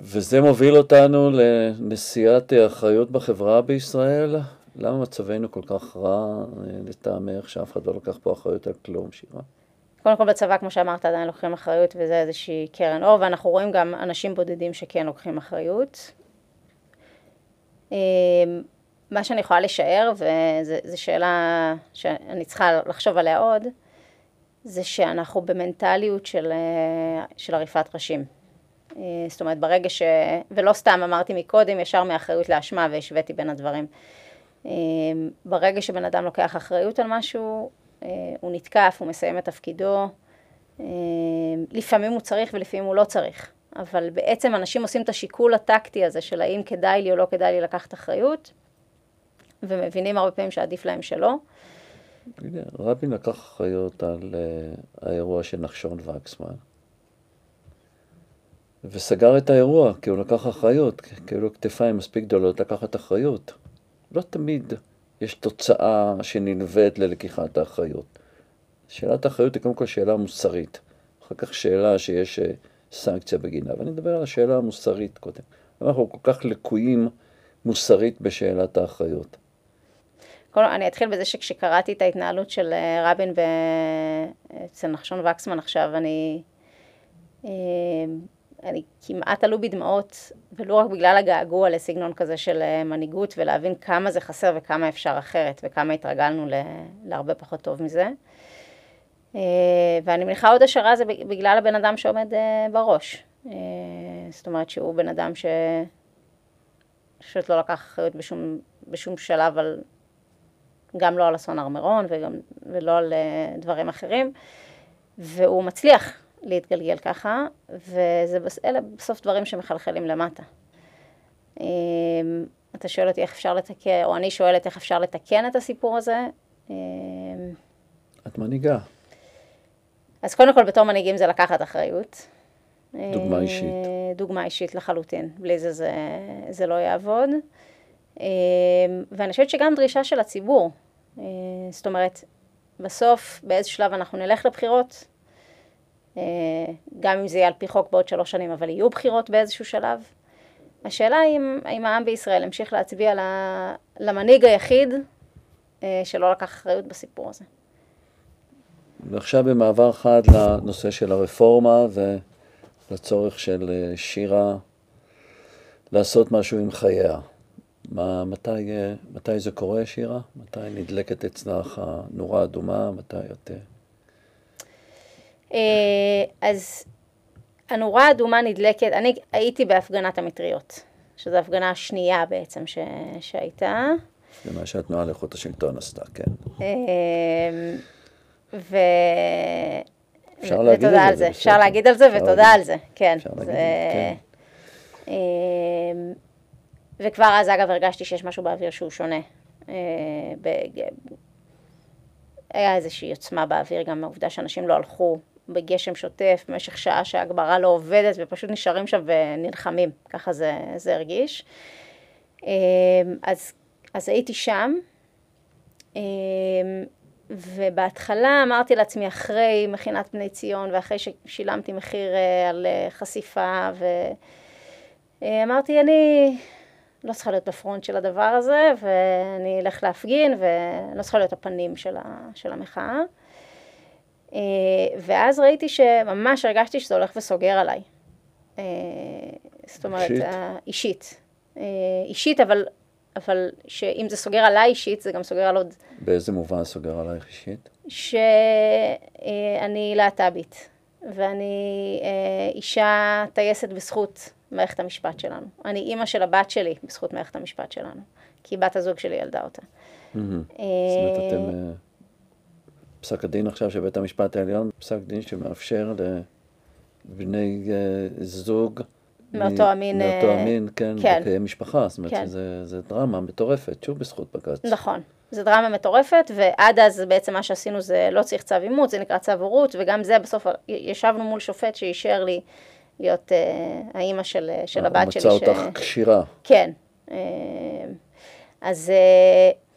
וזה מוביל אותנו לנשיאת אחריות בחברה בישראל. למה מצבנו כל כך רע לטעמך, שאף אחד לא לקח פה אחריות על כלום, שירה? קודם כל בצבא, כמו שאמרת, עדיין לוקחים אחריות, וזה איזושהי קרן אור, ואנחנו רואים גם אנשים בודדים שכן לוקחים אחריות. מה שאני יכולה לשער, וזו שאלה שאני צריכה לחשוב עליה עוד, זה שאנחנו במנטליות של, של עריפת ראשים. זאת אומרת, ברגע ש... ולא סתם אמרתי מקודם, ישר מאחריות לאשמה והשוויתי בין הדברים. ברגע שבן אדם לוקח אחריות על משהו, הוא נתקף, הוא מסיים את תפקידו. לפעמים הוא צריך ולפעמים הוא לא צריך. אבל בעצם אנשים עושים את השיקול הטקטי הזה של האם כדאי לי או לא כדאי לי לקחת אחריות, ומבינים הרבה פעמים שעדיף להם שלא. רבין לקח אחריות על uh, האירוע של נחשון וקסמן, וסגר את האירוע, כי הוא לקח אחריות, כי היו לו כתפיים מספיק גדולות לקחת אחריות. לא תמיד יש תוצאה שנלווית ללקיחת האחריות. שאלת האחריות היא קודם כל שאלה מוסרית, אחר כך שאלה שיש uh, סנקציה בגינה, ואני מדבר על השאלה המוסרית קודם. אנחנו כל כך לקויים מוסרית בשאלת האחריות. כל, אני אתחיל בזה שכשקראתי את ההתנהלות של אה, רבין אצל נחשון וקסמן עכשיו, אני, אה, אני כמעט עלו בי דמעות, ולא רק בגלל הגעגוע לסגנון כזה של אה, מנהיגות, ולהבין כמה זה חסר וכמה אפשר אחרת, וכמה התרגלנו להרבה פחות טוב מזה. ואני מניחה עוד השערה זה בגלל הבן אדם שעומד בראש. זאת אומרת שהוא בן אדם ש... פשוט לא לקח אחריות בשום, בשום שלב על גם לא על אסון הר מירון וגם, ולא על דברים אחרים, והוא מצליח להתגלגל ככה, ואלה בסוף דברים שמחלחלים למטה. Um, אתה שואל אותי איך אפשר לתקן, או אני שואלת איך אפשר לתקן את הסיפור הזה. Um, את מנהיגה. אז קודם כל בתור מנהיגים זה לקחת אחריות. דוגמה אישית. דוגמה אישית לחלוטין, בלי זה זה, זה לא יעבוד. אמ, ואני חושבת שגם דרישה של הציבור, אה, זאת אומרת, בסוף באיזה שלב אנחנו נלך לבחירות, אה, גם אם זה יהיה על פי חוק בעוד שלוש שנים, אבל יהיו בחירות באיזשהו שלב. השאלה היא האם העם בישראל ימשיך להצביע למנהיג היחיד אה, שלא לקח אחריות בסיפור הזה. ועכשיו במעבר חד לנושא של הרפורמה ולצורך של שירה לעשות משהו עם חייה. מה, מתי, מתי זה קורה, שירה? מתי נדלקת אצלך הנורה אדומה? מתי את... אה, אז הנורה האדומה נדלקת, אני הייתי בהפגנת המטריות, שזו ההפגנה השנייה בעצם ש, שהייתה. זה מה שהתנועה לאיכות השלטון עשתה, כן. אה, ו... אפשר להגיד על זה. זה. אפשר להגיד על זה ותודה. על זה, כן. אפשר להגיד, כן. אה, וכבר אז אגב הרגשתי שיש משהו באוויר שהוא שונה. היה איזושהי עוצמה באוויר, גם העובדה שאנשים לא הלכו בגשם שוטף במשך שעה שההגברה לא עובדת ופשוט נשארים שם ונלחמים, ככה זה, זה הרגיש. אה, אז, אז הייתי שם, אה, ובהתחלה אמרתי לעצמי, אחרי מכינת בני ציון ואחרי ששילמתי מחיר על חשיפה, ואמרתי, אני לא צריכה להיות בפרונט של הדבר הזה, ואני אלך להפגין, ולא צריכה להיות הפנים של, ה, של המחאה. אה, ואז ראיתי שממש הרגשתי שזה הולך וסוגר עליי. אה, זאת אומרת, אישית? אישית. אה, אישית, אבל, אבל שאם זה סוגר עליי אישית, זה גם סוגר על עוד... באיזה מובן סוגר עלייך אישית? שאני להט"בית, ואני אישה טייסת בזכות. מערכת המשפט שלנו. אני אימא של הבת שלי בזכות מערכת המשפט שלנו, כי בת הזוג שלי ילדה אותה. זאת אומרת, אתם... אה, פסק הדין עכשיו של בית המשפט העליון, פסק דין שמאפשר לבני אה, זוג מאותו המין, מאותו המין, אה, כן, כן. לקיים משפחה, זאת אומרת כן. שזה דרמה מטורפת, שוב בזכות בג"ץ. נכון, זו דרמה מטורפת, ועד אז בעצם מה שעשינו זה לא צריך צו אימוץ, זה נקרא צו הורות, וגם זה בסוף ישבנו מול שופט שאישר לי להיות uh, האימא של, של הבת שלי. מצא אותך ש... כשירה. כן. Uh, אז, uh,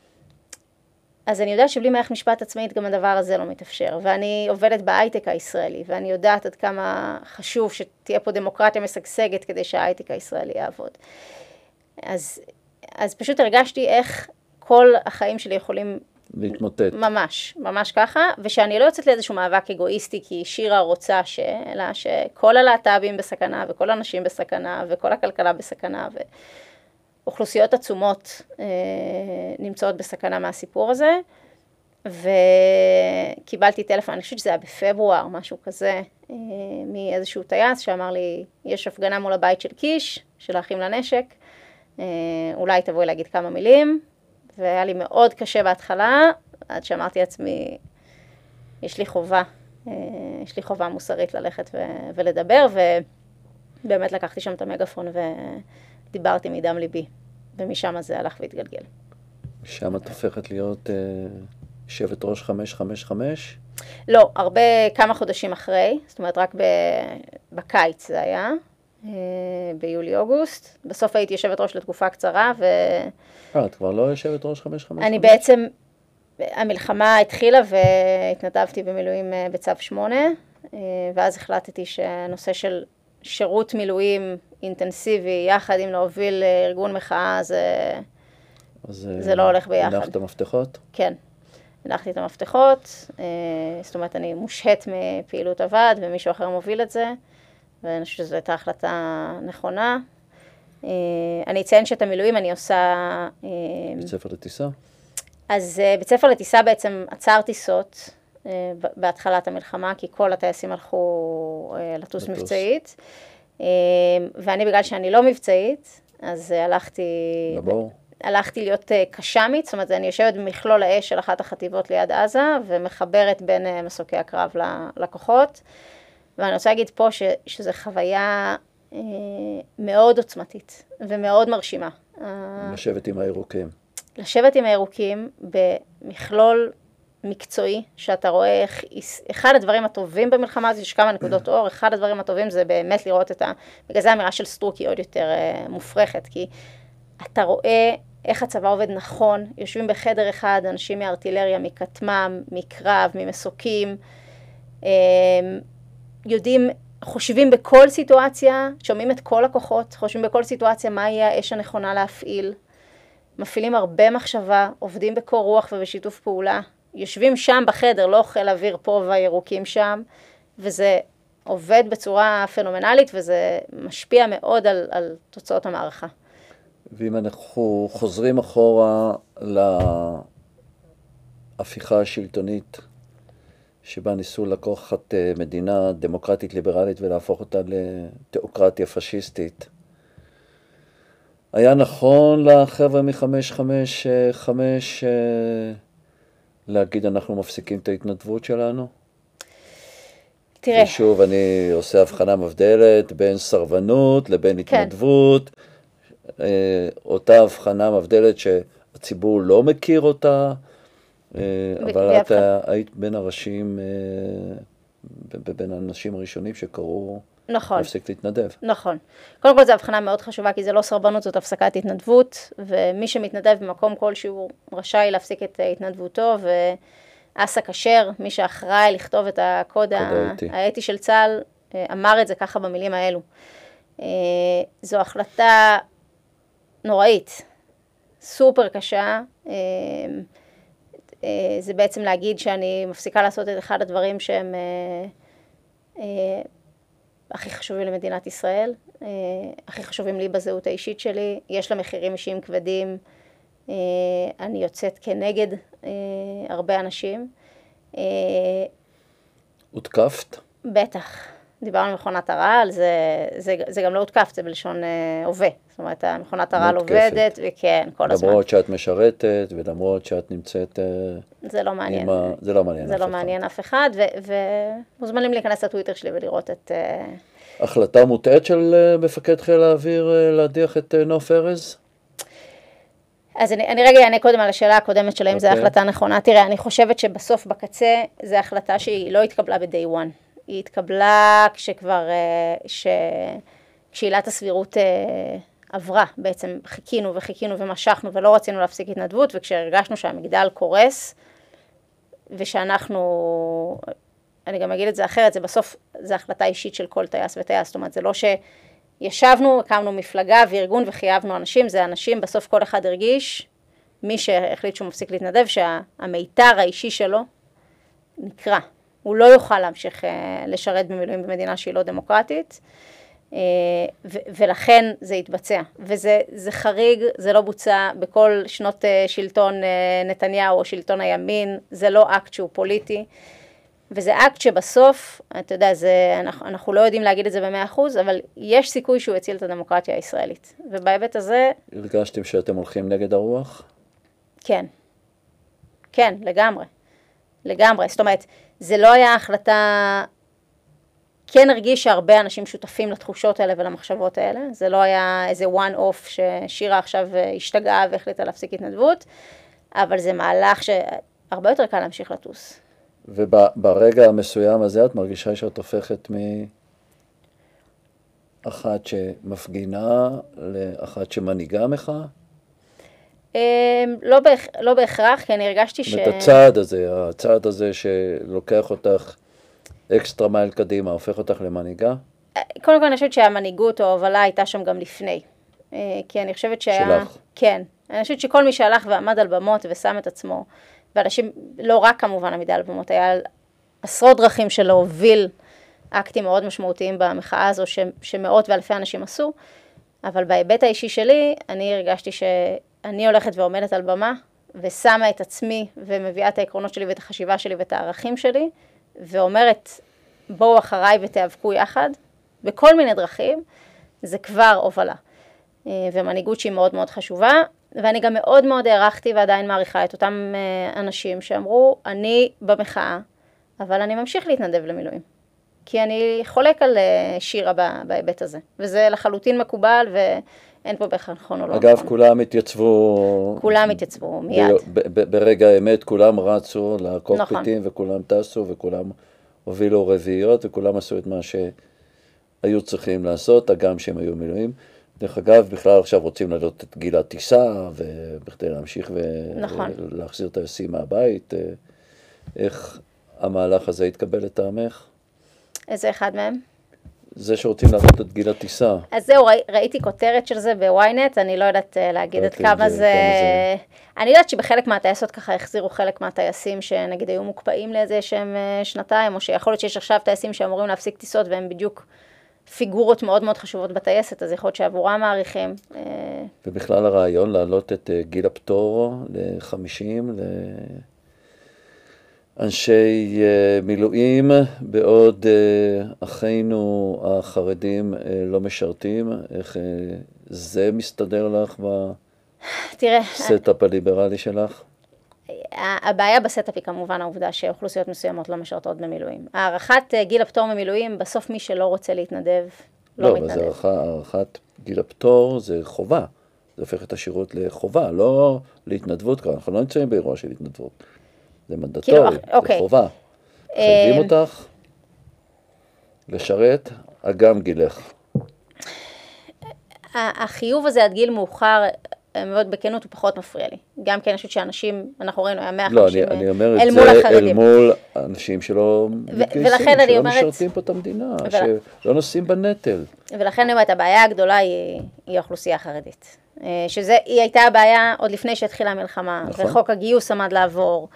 אז אני יודעת שבלי מערכת משפט עצמאית גם הדבר הזה לא מתאפשר. ואני עובדת בהייטק הישראלי, ואני יודעת עד כמה חשוב שתהיה פה דמוקרטיה משגשגת כדי שההייטק הישראלי יעבוד. אז, אז פשוט הרגשתי איך כל החיים שלי יכולים להתמוטט. ממש, ממש ככה, ושאני לא יוצאת לאיזשהו מאבק אגואיסטי כי שירה רוצה ש... אלא שכל הלהט"בים בסכנה, וכל הנשים בסכנה, וכל הכלכלה בסכנה, ואוכלוסיות עצומות אה, נמצאות בסכנה מהסיפור הזה. וקיבלתי טלפון, אני חושבת שזה היה בפברואר, משהו כזה, אה, מאיזשהו טייס שאמר לי, יש הפגנה מול הבית של קיש, של האחים לנשק, אה, אולי תבואי להגיד כמה מילים, והיה לי מאוד קשה בהתחלה, עד שאמרתי לעצמי, יש לי חובה, אה, יש לי חובה מוסרית ללכת ו- ולדבר, ובאמת לקחתי שם את המגפון ודיברתי מדם ליבי, ומשם זה הלך והתגלגל. שם את הופכת להיות uh, יושבת ראש 555? לא, הרבה, כמה חודשים אחרי, זאת אומרת רק ב, בקיץ זה היה, אה, ביולי-אוגוסט. בסוף הייתי יושבת ראש לתקופה קצרה, ו... אה, את כבר לא יושבת ראש 555? אני בעצם, המלחמה התחילה והתנדבתי במילואים אה, בצו 8, אה, ואז החלטתי שהנושא של שירות מילואים אינטנסיבי, יחד עם להוביל ארגון מחאה, זה, זה לא הולך ביחד. הנחת המפתחות? כן. הנחתי את המפתחות, זאת אומרת, אני מושהית מפעילות הוועד ומישהו אחר מוביל את זה, ואני חושבת שזו הייתה החלטה נכונה. אני אציין שאת המילואים אני עושה... בית ספר לטיסה? אז בית ספר לטיסה בעצם עצר טיסות בהתחלת המלחמה, כי כל הטייסים הלכו לטוס מבצעית. ואני, בגלל שאני לא מבצעית, אז הלכתי... לבור? הלכתי להיות קש"מית, זאת אומרת, אני יושבת במכלול האש של אחת החטיבות ליד עזה, ומחברת בין מסוקי הקרב לכוחות. ואני רוצה להגיד פה ש, שזו חוויה אה, מאוד עוצמתית ומאוד מרשימה. לשבת עם הירוקים. לשבת עם הירוקים במכלול מקצועי, שאתה רואה איך, אחד הדברים הטובים במלחמה הזאת, יש כמה נקודות אור, אחד הדברים הטובים זה באמת לראות את ה... בגלל זה האמירה של סטרוק היא עוד יותר uh, מופרכת, כי אתה רואה איך הצבא עובד נכון, יושבים בחדר אחד אנשים מארטילריה, מכטמ"ם, מקרב, ממסוקים, uh, יודעים, חושבים בכל סיטואציה, שומעים את כל הכוחות, חושבים בכל סיטואציה מה יהיה האש הנכונה להפעיל. מפעילים הרבה מחשבה, עובדים בקור רוח ובשיתוף פעולה, יושבים שם בחדר, לא חיל אוויר פה והירוקים שם, וזה עובד בצורה פנומנלית וזה משפיע מאוד על, על תוצאות המערכה. ואם אנחנו חוזרים אחורה להפיכה השלטונית, שבה ניסו לקחת אה, מדינה דמוקרטית ליברלית ולהפוך אותה לתיאוקרטיה פשיסטית, היה נכון לחבר'ה מ-555 אה, להגיד אנחנו מפסיקים את ההתנדבות שלנו? תראה. ושוב, אני עושה הבחנה מבדלת בין סרבנות לבין כן. התנדבות. אה, אותה הבחנה מבדלת שהציבור לא מכיר אותה, אה, אבל את היית בין הראשים, בין האנשים הראשונים שקראו נכון. להפסיק להתנדב. נכון. קודם כל זו הבחנה מאוד חשובה, כי זה לא סרבנות, זאת הפסקת התנדבות, ומי שמתנדב במקום כלשהו רשאי להפסיק את התנדבותו, ואסא כשר, מי שאחראי לכתוב את הקוד האתי של צה"ל, אמר את זה ככה במילים האלו. אה, זו החלטה נוראית, סופר קשה. אה, אה, זה בעצם להגיד שאני מפסיקה לעשות את אחד הדברים שהם הכי חשובים למדינת ישראל, אה, הכי חשובים לי בזהות האישית שלי, יש לה מחירים אישיים כבדים, אה, אני יוצאת כנגד אה, הרבה אנשים. הותקפת? בטח. דיברנו על מכונת הרעל, זה, זה, זה גם לא הותקפת, זה בלשון הווה. זאת אומרת, מכונת הרעל עובדת, וכן, כל הזמן. למרות שאת משרתת, ולמרות שאת נמצאת... זה לא מעניין. ה... זה לא מעניין זה אף לא אחד. מעניין אף אחד, ומוזמנים להיכנס לטוויטר שלי ולראות את... החלטה מוטעית של אה, מפקד חיל האוויר אה, להדיח את אה, נוף ארז? אז אני, אני רגע אענה קודם על השאלה הקודמת של האם okay. זו אוקיי. החלטה נכונה. תראה, אני חושבת שבסוף בקצה זו החלטה שהיא לא התקבלה ב-day one. היא התקבלה כשכבר, ש... כשעילת הסבירות עברה. בעצם חיכינו וחיכינו ומשכנו ולא רצינו להפסיק התנדבות, וכשהרגשנו שהמגדל קורס, ושאנחנו אני גם אגיד את זה אחרת, זה בסוף, זה החלטה אישית של כל טייס וטייס, זאת אומרת, זה לא שישבנו, הקמנו מפלגה וארגון וחייבנו אנשים, זה אנשים, בסוף כל אחד הרגיש, מי שהחליט שהוא מפסיק להתנדב, שהמיתר האישי שלו נקרע. הוא לא יוכל להמשיך אה, לשרת במילואים במדינה שהיא לא דמוקרטית, אה, ולכן זה יתבצע. וזה חריג, זה לא בוצע בכל שנות אה, שלטון נתניהו או שלטון הימין, זה לא אקט שהוא פוליטי. וזה אקט שבסוף, אתה יודע, זה, אנחנו, אנחנו לא יודעים להגיד את זה במאה אחוז, אבל יש סיכוי שהוא יציל את הדמוקרטיה הישראלית. ובהיבט הזה... הרגשתם שאתם הולכים נגד הרוח? כן. כן, לגמרי. לגמרי. זאת אומרת, זה לא היה החלטה... כן הרגיש שהרבה אנשים שותפים לתחושות האלה ולמחשבות האלה. זה לא היה איזה one off ששירה עכשיו השתגעה והחליטה להפסיק התנדבות, אבל זה מהלך ש... הרבה יותר קל להמשיך לטוס. וברגע המסוים הזה את מרגישה שאת הופכת מאחת שמפגינה לאחת שמנהיגה מחאה? אמ, לא, בהכ... לא בהכרח, כי אני הרגשתי ש... את הצעד הזה, הצעד הזה שלוקח אותך אקסטרה מייל קדימה, הופך אותך למנהיגה? קודם כל אני חושבת שהמנהיגות או ההובלה הייתה שם גם לפני. אה, כי אני חושבת שהיה... שלך. כן. אני חושבת שכל מי שהלך ועמד על במות ושם את עצמו, ואנשים, לא רק כמובן עמידה על במות, היה עשרות דרכים של להוביל אקטים מאוד משמעותיים במחאה הזו, ש... שמאות ואלפי אנשים עשו, אבל בהיבט האישי שלי, אני הרגשתי שאני הולכת ועומדת על במה, ושמה את עצמי, ומביאה את העקרונות שלי ואת החשיבה שלי ואת הערכים שלי, ואומרת, בואו אחריי ותיאבקו יחד, בכל מיני דרכים, זה כבר הובלה. אה, ומנהיגות שהיא מאוד מאוד חשובה, ואני גם מאוד מאוד הערכתי ועדיין מעריכה את אותם אה, אנשים שאמרו, אני במחאה, אבל אני ממשיך להתנדב למילואים. כי אני חולק על אה, שירה בהיבט הזה, וזה לחלוטין מקובל ואין פה בהכרח נכון או לא אגב, נכון. כולם התייצבו... כולם התייצבו מיד. ב- ב- ברגע האמת כולם רצו לקוקפיטים וכולם טסו וכולם הובילו רביעיות וכולם עשו את מה שהיו צריכים לעשות, הגם שהם היו מילואים. דרך אגב, בכלל עכשיו רוצים להעלות את גיל הטיסה, ובכדי להמשיך נכון. ולהחזיר טייסים מהבית. אה, איך המהלך הזה התקבל לטעמך? איזה אחד מהם? זה שרוצים להעלות את גיל הטיסה. אז זהו, ראי, ראיתי כותרת של זה בוויינט, אני לא יודעת אה, להגיד עד את כמה זה, זה... אני יודעת שבחלק מהטייסות ככה החזירו חלק מהטייסים שנגיד היו מוקפאים לאיזה שהם אה, שנתיים, או שיכול להיות שיש עכשיו טייסים שאמורים להפסיק טיסות והם בדיוק פיגורות מאוד מאוד חשובות בטייסת, אז יכול להיות שעבורם מעריכים. אה, ובכלל הרעיון להעלות את גיל הפטור ל-50 לאנשי אה, מילואים, בעוד אה, אחינו החרדים אה, לא משרתים, איך זה מסתדר לך בסטאפ הליברלי שלך? הבעיה ב setup היא כמובן העובדה שאוכלוסיות מסוימות לא משרתות במילואים. הארכת גיל הפטור ממילואים, בסוף מי שלא רוצה להתנדב, לא, לא, אבל מתנדב. זה הארכה- הארכת גיל הפטור זה חובה. זה הופך את השירות לחובה, לא להתנדבות כבר, אנחנו לא נמצאים באירוע של התנדבות. זה מנדטורי, כאילו, זה אוקיי. חובה. מחייבים אה, אותך לשרת, אגם גילך. החיוב הזה עד גיל מאוחר, אה, מאוד בכנות, הוא פחות מפריע לי. גם כי אני חושבת שאנשים, אנחנו ראינו, היה 150 לא, אני, אני אומר אל את מול זה אל החרדים. מול אנשים שלא מתגייסים, שלא אומרת- משרתים פה את המדינה, ול- שלא נושאים בנטל. ולכן אני אומרת, הבעיה הגדולה היא, היא האוכלוסייה החרדית. אה, שזה, היא הייתה הבעיה עוד לפני שהתחילה המלחמה, נכון. וחוק הגיוס עמד לעבור,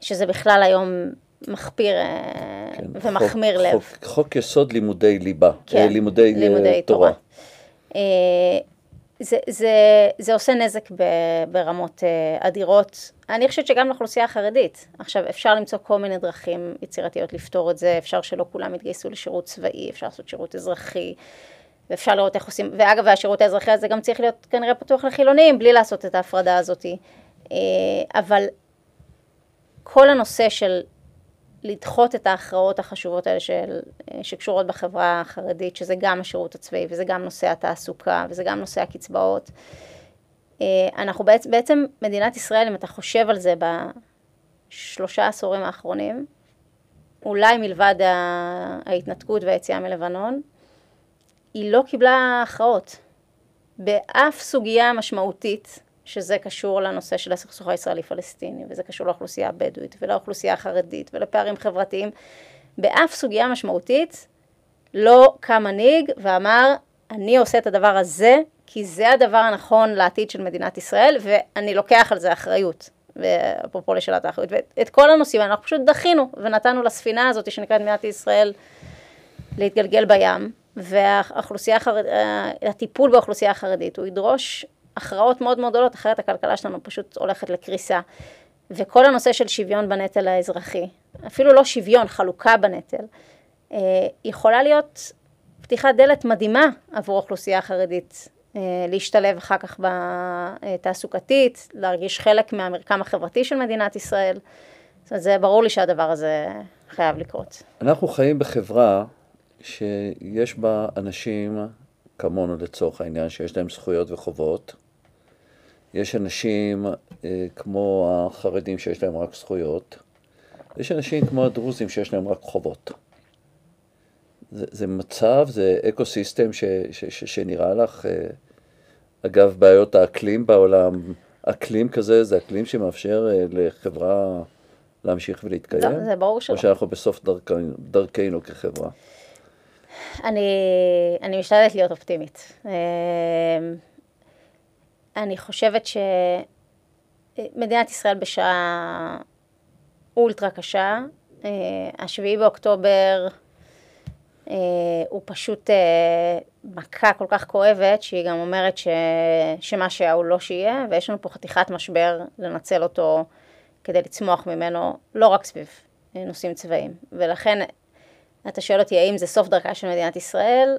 שזה בכלל היום מחפיר אה, כן, ומחמיר חוק, לב. חוק, חוק יסוד לימודי ליבה, כן, אה, לימודי, אה, לימודי תורה. תורה. זה, זה, זה עושה נזק ב, ברמות אדירות. אני חושבת שגם לאוכלוסייה החרדית. עכשיו, אפשר למצוא כל מיני דרכים יצירתיות לפתור את זה, אפשר שלא כולם יתגייסו לשירות צבאי, אפשר לעשות שירות אזרחי, ואפשר לראות איך עושים, ואגב, והשירות האזרחי הזה גם צריך להיות כנראה פתוח לחילונים, בלי לעשות את ההפרדה הזאת. אבל כל הנושא של לדחות את ההכרעות החשובות האלה של, שקשורות בחברה החרדית, שזה גם השירות הצבאי וזה גם נושא התעסוקה וזה גם נושא הקצבאות. אה, אנחנו בעצם, בעצם מדינת ישראל, אם אתה חושב על זה בשלושה עשורים האחרונים, אולי מלבד ההתנתקות והיציאה מלבנון, היא לא קיבלה הכרעות. באף סוגיה משמעותית, שזה קשור לנושא של הסכסוך הישראלי-פלסטיני, וזה קשור לאוכלוסייה הבדואית, ולאוכלוסייה החרדית, ולפערים חברתיים, באף סוגיה משמעותית לא קם מנהיג ואמר, אני עושה את הדבר הזה, כי זה הדבר הנכון לעתיד של מדינת ישראל, ואני לוקח על זה אחריות. ואפרופו לשאלת האחריות, ואת כל הנושאים אנחנו פשוט דחינו, ונתנו לספינה הזאת שנקראת מדינת ישראל להתגלגל בים, והאוכלוסייה החרדית, הטיפול באוכלוסייה החרדית, הוא ידרוש הכרעות מאוד מאוד גדולות, אחרת הכלכלה שלנו פשוט הולכת לקריסה. וכל הנושא של שוויון בנטל האזרחי, אפילו לא שוויון, חלוקה בנטל, אה, יכולה להיות פתיחת דלת מדהימה עבור האוכלוסייה החרדית אה, להשתלב אחר כך בתעסוקתית, להרגיש חלק מהמרקם החברתי של מדינת ישראל. זאת אומרת, זה ברור לי שהדבר הזה חייב לקרות. אנחנו חיים בחברה שיש בה אנשים כמונו לצורך העניין, שיש להם זכויות וחובות, יש אנשים אה, כמו החרדים שיש להם רק זכויות, יש אנשים כמו הדרוזים שיש להם רק חובות. זה, זה מצב, זה אקו סיסטם ש, ש, ש, שנראה לך, אה, אגב, בעיות האקלים בעולם, אקלים כזה זה אקלים שמאפשר אה, לחברה להמשיך ולהתקיים? זה, זה ברור שלא. או שאנחנו בסוף דרכנו, דרכנו כחברה? אני, אני משתדלת להיות אופטימית. אה, אני חושבת שמדינת ישראל בשעה אולטרה קשה, השביעי באוקטובר הוא פשוט מכה כל כך כואבת, שהיא גם אומרת ש... שמה שהיה הוא לא שיהיה, ויש לנו פה חתיכת משבר לנצל אותו כדי לצמוח ממנו, לא רק סביב נושאים צבאיים. ולכן, אתה שואל אותי האם זה סוף דרכה של מדינת ישראל?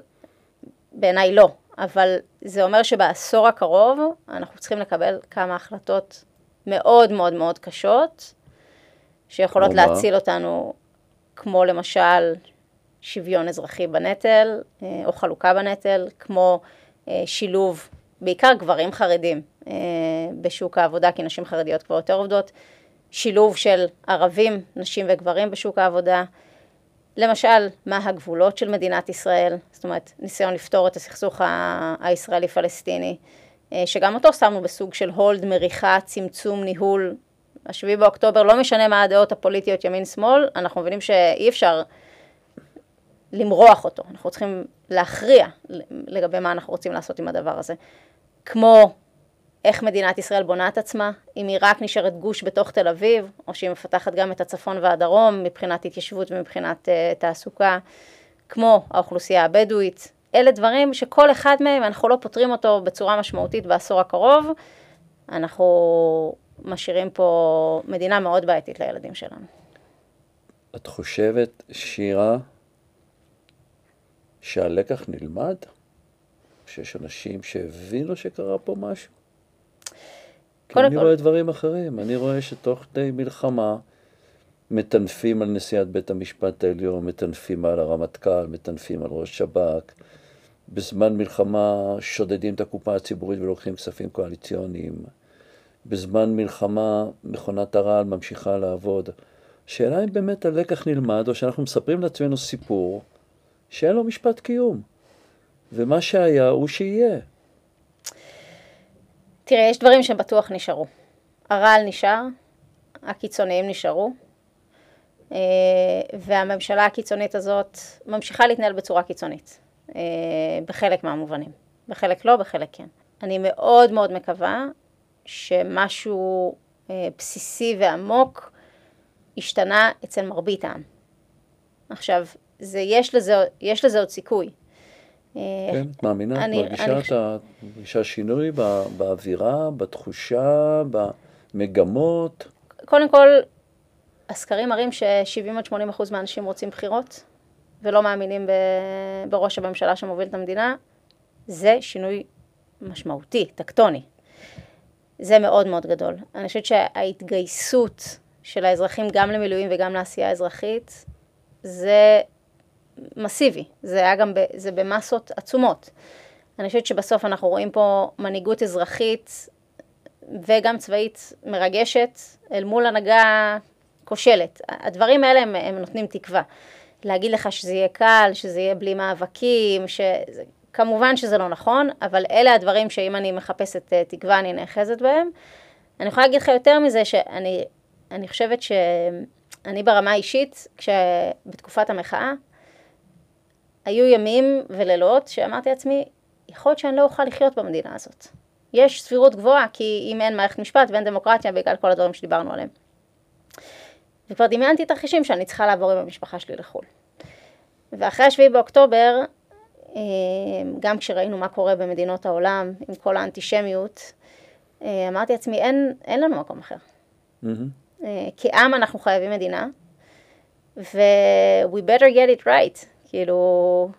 בעיניי לא, אבל זה אומר שבעשור הקרוב אנחנו צריכים לקבל כמה החלטות מאוד מאוד מאוד קשות, שיכולות להציל אותנו, כמו למשל שוויון אזרחי בנטל, אה, או חלוקה בנטל, כמו אה, שילוב, בעיקר גברים חרדים אה, בשוק העבודה, כי נשים חרדיות כבר יותר עובדות, שילוב של ערבים, נשים וגברים בשוק העבודה, למשל, מה הגבולות של מדינת ישראל, זאת אומרת, ניסיון לפתור את הסכסוך הישראלי-פלסטיני, שגם אותו שמנו בסוג של הולד, מריחה, צמצום, ניהול. השביעי באוקטובר, לא משנה מה הדעות הפוליטיות ימין-שמאל, אנחנו מבינים שאי אפשר למרוח אותו, אנחנו צריכים להכריע לגבי מה אנחנו רוצים לעשות עם הדבר הזה. כמו איך מדינת ישראל בונה את עצמה, אם היא רק נשארת גוש בתוך תל אביב, או שהיא מפתחת גם את הצפון והדרום מבחינת התיישבות ומבחינת uh, תעסוקה, כמו האוכלוסייה הבדואית. אלה דברים שכל אחד מהם, אנחנו לא פותרים אותו בצורה משמעותית בעשור הקרוב, אנחנו משאירים פה מדינה מאוד בעייתית לילדים שלנו. את חושבת, שירה, שהלקח נלמד? שיש אנשים שהבינו שקרה פה משהו? כי אני כל... רואה דברים אחרים. אני רואה שתוך כדי מלחמה מטנפים על נשיאת בית המשפט העליון, מטנפים על הרמטכ"ל, מטנפים על ראש שב"כ. בזמן מלחמה שודדים את הקופה הציבורית ולוקחים כספים קואליציוניים. בזמן מלחמה מכונת הרעל ממשיכה לעבוד. השאלה אם באמת הלקח נלמד, או שאנחנו מספרים לעצמנו סיפור שאין לו משפט קיום. ומה שהיה הוא שיהיה. תראה, יש דברים שבטוח נשארו. הרעל נשאר, הקיצוניים נשארו, אה, והממשלה הקיצונית הזאת ממשיכה להתנהל בצורה קיצונית, אה, בחלק מהמובנים. בחלק לא, בחלק כן. אני מאוד מאוד מקווה שמשהו אה, בסיסי ועמוק השתנה אצל מרבית העם. עכשיו, זה, יש, לזה, יש לזה עוד סיכוי. כן, את מאמינה? את מרגישה שינוי בא, באווירה, בתחושה, במגמות? קודם כל, הסקרים מראים ש-70 עד 80 אחוז מהאנשים רוצים בחירות, ולא מאמינים ב, בראש הממשלה שמוביל את המדינה. זה שינוי משמעותי, טקטוני. זה מאוד מאוד גדול. אני חושבת שההתגייסות של האזרחים גם למילואים וגם לעשייה אזרחית, זה מסיבי, זה היה גם, ב, זה במסות עצומות. אני חושבת שבסוף אנחנו רואים פה מנהיגות אזרחית וגם צבאית מרגשת אל מול הנהגה כושלת. הדברים האלה הם, הם נותנים תקווה. להגיד לך שזה יהיה קל, שזה יהיה בלי מאבקים, ש... כמובן שזה לא נכון, אבל אלה הדברים שאם אני מחפשת אה, תקווה אני נאחזת בהם. אני יכולה להגיד לך יותר מזה שאני אני חושבת שאני ברמה האישית, כשבתקופת המחאה, היו ימים ולילות שאמרתי לעצמי, יכול להיות שאני לא אוכל לחיות במדינה הזאת. יש סבירות גבוהה, כי אם אין מערכת משפט ואין דמוקרטיה, בגלל כל הדברים שדיברנו עליהם. וכבר דמיינתי תרחישים שאני צריכה לעבור עם המשפחה שלי לחו"ל. ואחרי השביעי באוקטובר, אה, גם כשראינו מה קורה במדינות העולם עם כל האנטישמיות, אה, אמרתי לעצמי, אין, אין לנו מקום אחר. Mm-hmm. כעם אנחנו חייבים מדינה, ו- we better get it right. כאילו,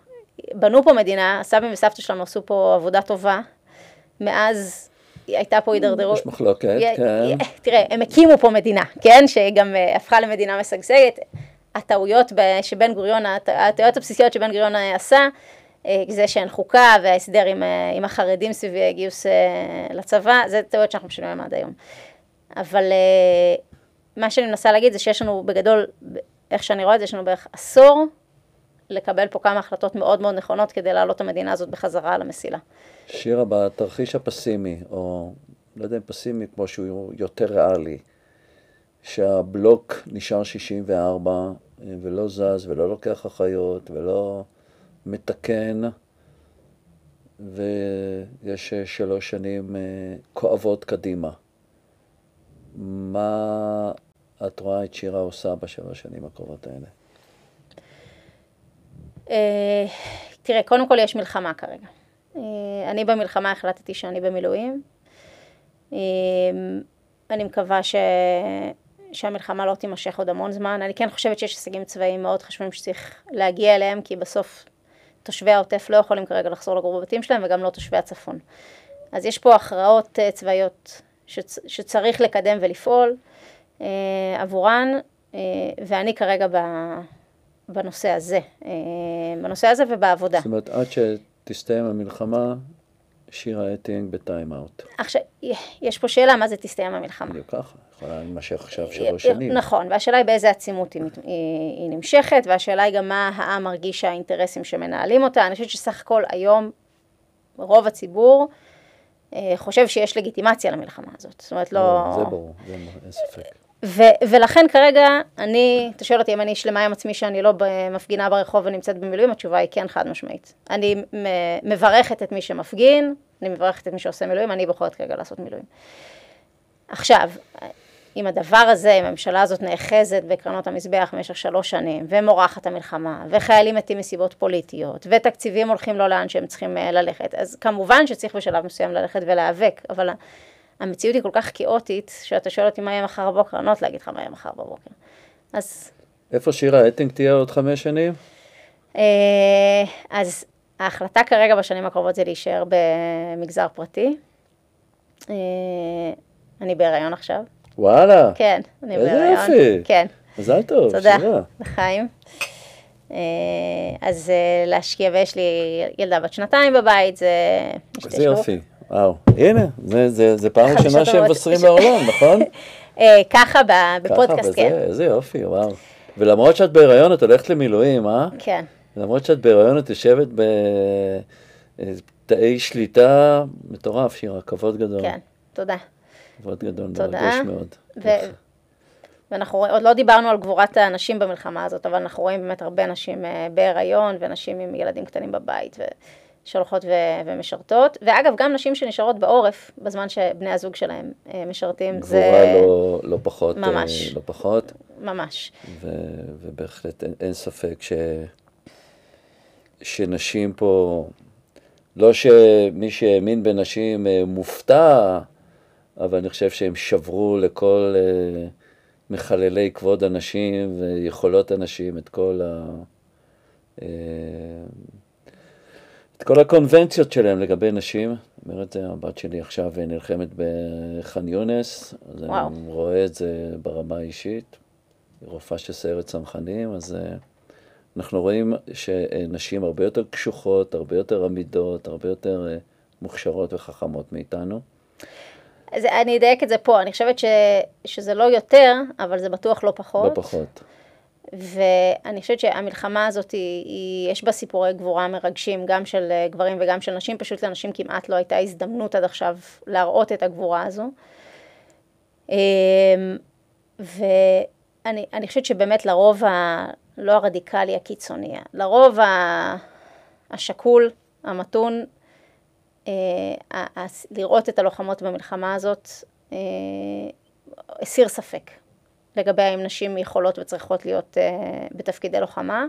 בנו פה מדינה, הסבים וסבתא שלנו עשו פה עבודה טובה, מאז הייתה פה הידרדרות. יש מחלוקת, כן. תראה, הם הקימו פה מדינה, כן? שגם אה, הפכה למדינה משגשגת. הטעויות שבן גוריון, הטעויות הבסיסיות שבן גוריון עשה, אה, זה שאין חוקה וההסדר עם, אה, עם החרדים סביב גיוס אה, לצבא, זה טעויות שאנחנו משלמים עד היום. אבל מה שאני מנסה להגיד זה שיש לנו בגדול, איך שאני רואה את זה, יש לנו בערך עשור לקבל פה כמה החלטות מאוד מאוד נכונות כדי להעלות את המדינה הזאת בחזרה על המסילה. שירה, בתרחיש הפסימי, או לא יודע אם פסימי כמו שהוא יותר ריאלי, שהבלוק נשאר 64 ולא זז ולא לוקח אחריות ולא מתקן, ויש שלוש שנים אה, כואבות קדימה. מה את רואה את שירה עושה בשלוש שנים הקרובות האלה? אה, תראה, קודם כל יש מלחמה כרגע. אה, אני במלחמה החלטתי שאני במילואים. אני מקווה ש... שהמלחמה לא תימשך עוד המון זמן. אני כן חושבת שיש הישגים צבאיים מאוד חשובים שצריך להגיע אליהם, כי בסוף תושבי העוטף לא יכולים כרגע לחזור לגור בבתים שלהם, וגם לא תושבי הצפון. אז יש פה הכרעות צבאיות שצ, שצריך לקדם ולפעול עבורן, ואני כרגע ב, בנושא הזה, uh, בנושא הזה ובעבודה. זאת אומרת, עד שתסתיים המלחמה, שירה אטינג בטיים-אאוט. עכשיו, יש פה שאלה מה זה תסתיים המלחמה. בדיוק ככה, יכולה להימשך עכשיו שלוש שנים. נכון, והשאלה היא באיזה עצימות היא, היא, היא נמשכת, והשאלה היא גם מה העם מרגיש האינטרסים שמנהלים אותה. אני חושבת שסך הכל היום רוב הציבור אה, חושב שיש לגיטימציה למלחמה הזאת. זאת אומרת, לא... לא זה ברור, זה אין ספק. ו- ולכן כרגע, אני, אתה שואל אותי אם אני שלמה עם עצמי שאני לא מפגינה ברחוב ונמצאת במילואים, התשובה היא כן חד משמעית. אני מברכת את מי שמפגין, אני מברכת את מי שעושה מילואים, אני בוחרת כרגע לעשות מילואים. עכשיו, אם הדבר הזה, אם הממשלה הזאת נאחזת בקרנות המזבח במשך שלוש שנים, ומורחת המלחמה, וחיילים מתים מסיבות פוליטיות, ותקציבים הולכים לא לאן שהם צריכים אה, ללכת, אז כמובן שצריך בשלב מסוים ללכת ולהיאבק, אבל המציאות היא כל כך כאוטית, שאתה שואל אותי מה יהיה מחר בבוקר, אני לא יודעת להגיד לך מה יהיה מחר בבוקר. אז... איפה שירה אטינג תהיה עוד חמש שנים? אה, אז ההחלטה כרגע בשנים הקרובות זה להישאר במגזר פרטי. אה, אני בהיריון עכשיו. וואלה. כן, אני בהיריון. איזה יופי. כן. מזל טוב, תודה, לחיים. אה, אז להשקיע, ויש לי ילדה בת שנתיים בבית, זה... איזה יופי. וואו, הנה, זה, זה, זה פעם ראשונה שהם מבשרים לעולם, נכון? [LAUGHS] אה, ככה בפודקאסט, כן. איזה יופי, וואו. ולמרות שאת בהיריון, את הולכת למילואים, אה? כן. למרות שאת בהיריון, את יושבת בתאי שליטה, מטורף, שירה, כבוד גדול. כן, תודה. כבוד גדול, מרגש מאוד. ואנחנו עוד לא דיברנו על גבורת האנשים במלחמה הזאת, אבל אנחנו רואים באמת הרבה נשים אה, בהיריון ונשים עם ילדים קטנים בבית. ו... שהולכות ו- ומשרתות, ואגב, גם נשים שנשארות בעורף בזמן שבני הזוג שלהם אה, משרתים, גבורה זה... גבורה לא, לא פחות. אה, ממש. לא פחות. ממש. ו- ובהחלט אין, אין ספק ש... שנשים פה, לא שמי שהאמין בנשים אה, מופתע, אבל אני חושב שהם שברו לכל מחללי כבוד הנשים ויכולות הנשים את כל ה... את כל הקונבנציות שלהם לגבי נשים. אומרת, הבת שלי עכשיו נלחמת בח'אן יונס, אז וואו. אני רואה את זה ברמה האישית. היא רופאה של סיירת צנחנים, אז uh, אנחנו רואים שנשים הרבה יותר קשוחות, הרבה יותר עמידות, הרבה יותר uh, מוכשרות וחכמות מאיתנו. אז אני אדייק את זה פה, אני חושבת ש, שזה לא יותר, אבל זה בטוח לא פחות. לא פחות. ואני חושבת שהמלחמה הזאת, היא, היא, יש בה סיפורי גבורה מרגשים, גם של אה, גברים וגם של נשים, פשוט לנשים כמעט לא הייתה הזדמנות עד עכשיו להראות את הגבורה הזו. אמ, ואני חושבת שבאמת לרוב, ה, לא הרדיקלי הקיצוני, לרוב ה, השקול, המתון, אה, לראות את הלוחמות במלחמה הזאת, אה, הסיר ספק. לגבי האם נשים יכולות וצריכות להיות uh, בתפקידי לוחמה.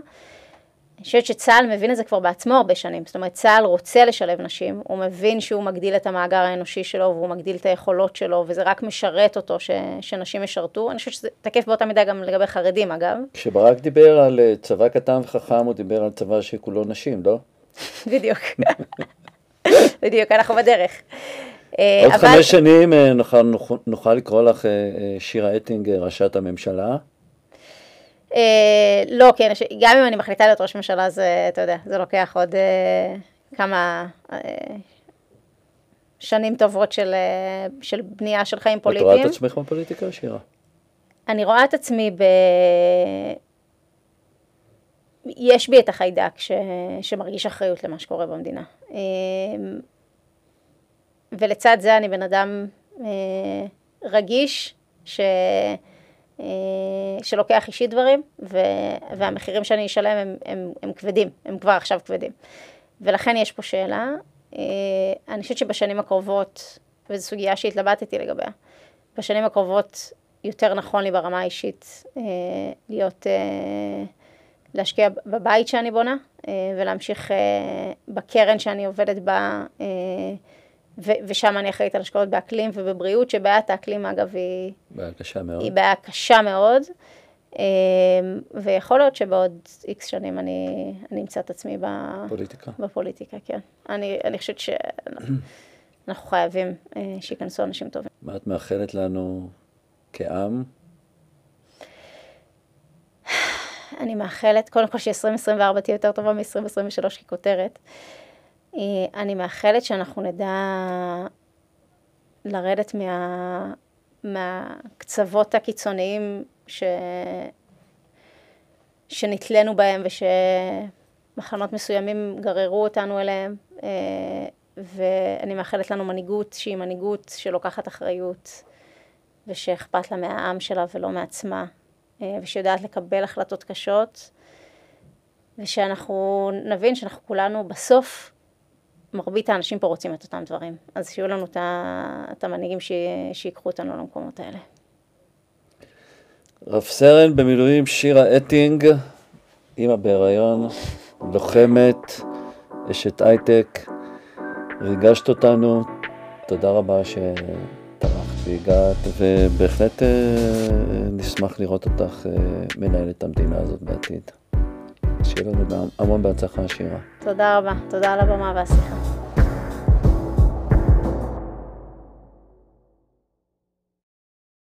אני חושבת שצה"ל מבין את זה כבר בעצמו הרבה שנים, זאת אומרת צה"ל רוצה לשלב נשים, הוא מבין שהוא מגדיל את המאגר האנושי שלו והוא מגדיל את היכולות שלו וזה רק משרת אותו ש, שנשים ישרתו, אני חושבת שזה תקף באותה מידה גם לגבי חרדים אגב. כשברק דיבר על אה, צבא קטן וחכם הוא דיבר על צבא שכולו נשים, לא? [LAUGHS] בדיוק, [LAUGHS] בדיוק, אנחנו בדרך. אה, עוד אבל... חמש שנים אה, נוכל, נוכל לקרוא לך אה, שירה אטינג ראשת הממשלה? אה, לא, כן, גם אם אני מחליטה להיות ראש ממשלה, זה, אתה יודע, זה לוקח עוד אה, כמה אה, שנים טובות של, אה, של בנייה של חיים פוליטיים. את רואה את עצמך בפוליטיקה, שירה? אני רואה את עצמי ב... יש בי את החיידק ש... שמרגיש אחריות למה שקורה במדינה. אה, ולצד זה אני בן אדם אה, רגיש, ש... אה, שלוקח אישית דברים, ו... והמחירים שאני אשלם הם, הם, הם כבדים, הם כבר עכשיו כבדים. ולכן יש פה שאלה. אני חושבת שבשנים הקרובות, וזו סוגיה שהתלבטתי לגביה, בשנים הקרובות יותר נכון לי ברמה האישית להיות... להשקיע בבית שאני בונה אה, ולהמשיך אה, בקרן שאני עובדת בה, אה, ושם אני אחראית על השקעות באקלים ובבריאות, שבעיית האקלים אגב היא... בעיה קשה מאוד. היא בעיה קשה מאוד, ויכול להיות שבעוד איקס שנים אני, אני אמצא את עצמי פוליטיקה. בפוליטיקה, כן. אני, אני חושבת שאנחנו [CLEARS THROAT] חייבים שייכנסו אנשים טובים. מה את מאחלת לנו כעם [SIGHS] אני מאחלת, קודם כל ש-2024 תהיה יותר טובה מ-2023 ככותרת. אה, אני מאחלת שאנחנו נדע לרדת מה, מהקצוות הקיצוניים ש... שנתלינו בהם ושמחנות מסוימים גררו אותנו אליהם. אה, ואני מאחלת לנו מנהיגות שהיא מנהיגות שלוקחת אחריות ושאכפת לה מהעם שלה ולא מעצמה. אה, ושיודעת לקבל החלטות קשות, ושאנחנו נבין שאנחנו כולנו בסוף, מרבית האנשים פה רוצים את אותם דברים. אז שיהיו לנו את המנהיגים שיקחו אותנו למקומות האלה. רב סרן במילואים שירה אטינג, אימא בהיריון, לוחמת, אשת הייטק, ריגשת אותנו, תודה רבה ש... והגעת, ובהחלט אה, נשמח לראות אותך אה, מנהלת את המדינה הזאת בעתיד. שיהיה לנו המון בהצלחה, שירה. תודה רבה, תודה על הבמה והשיחה.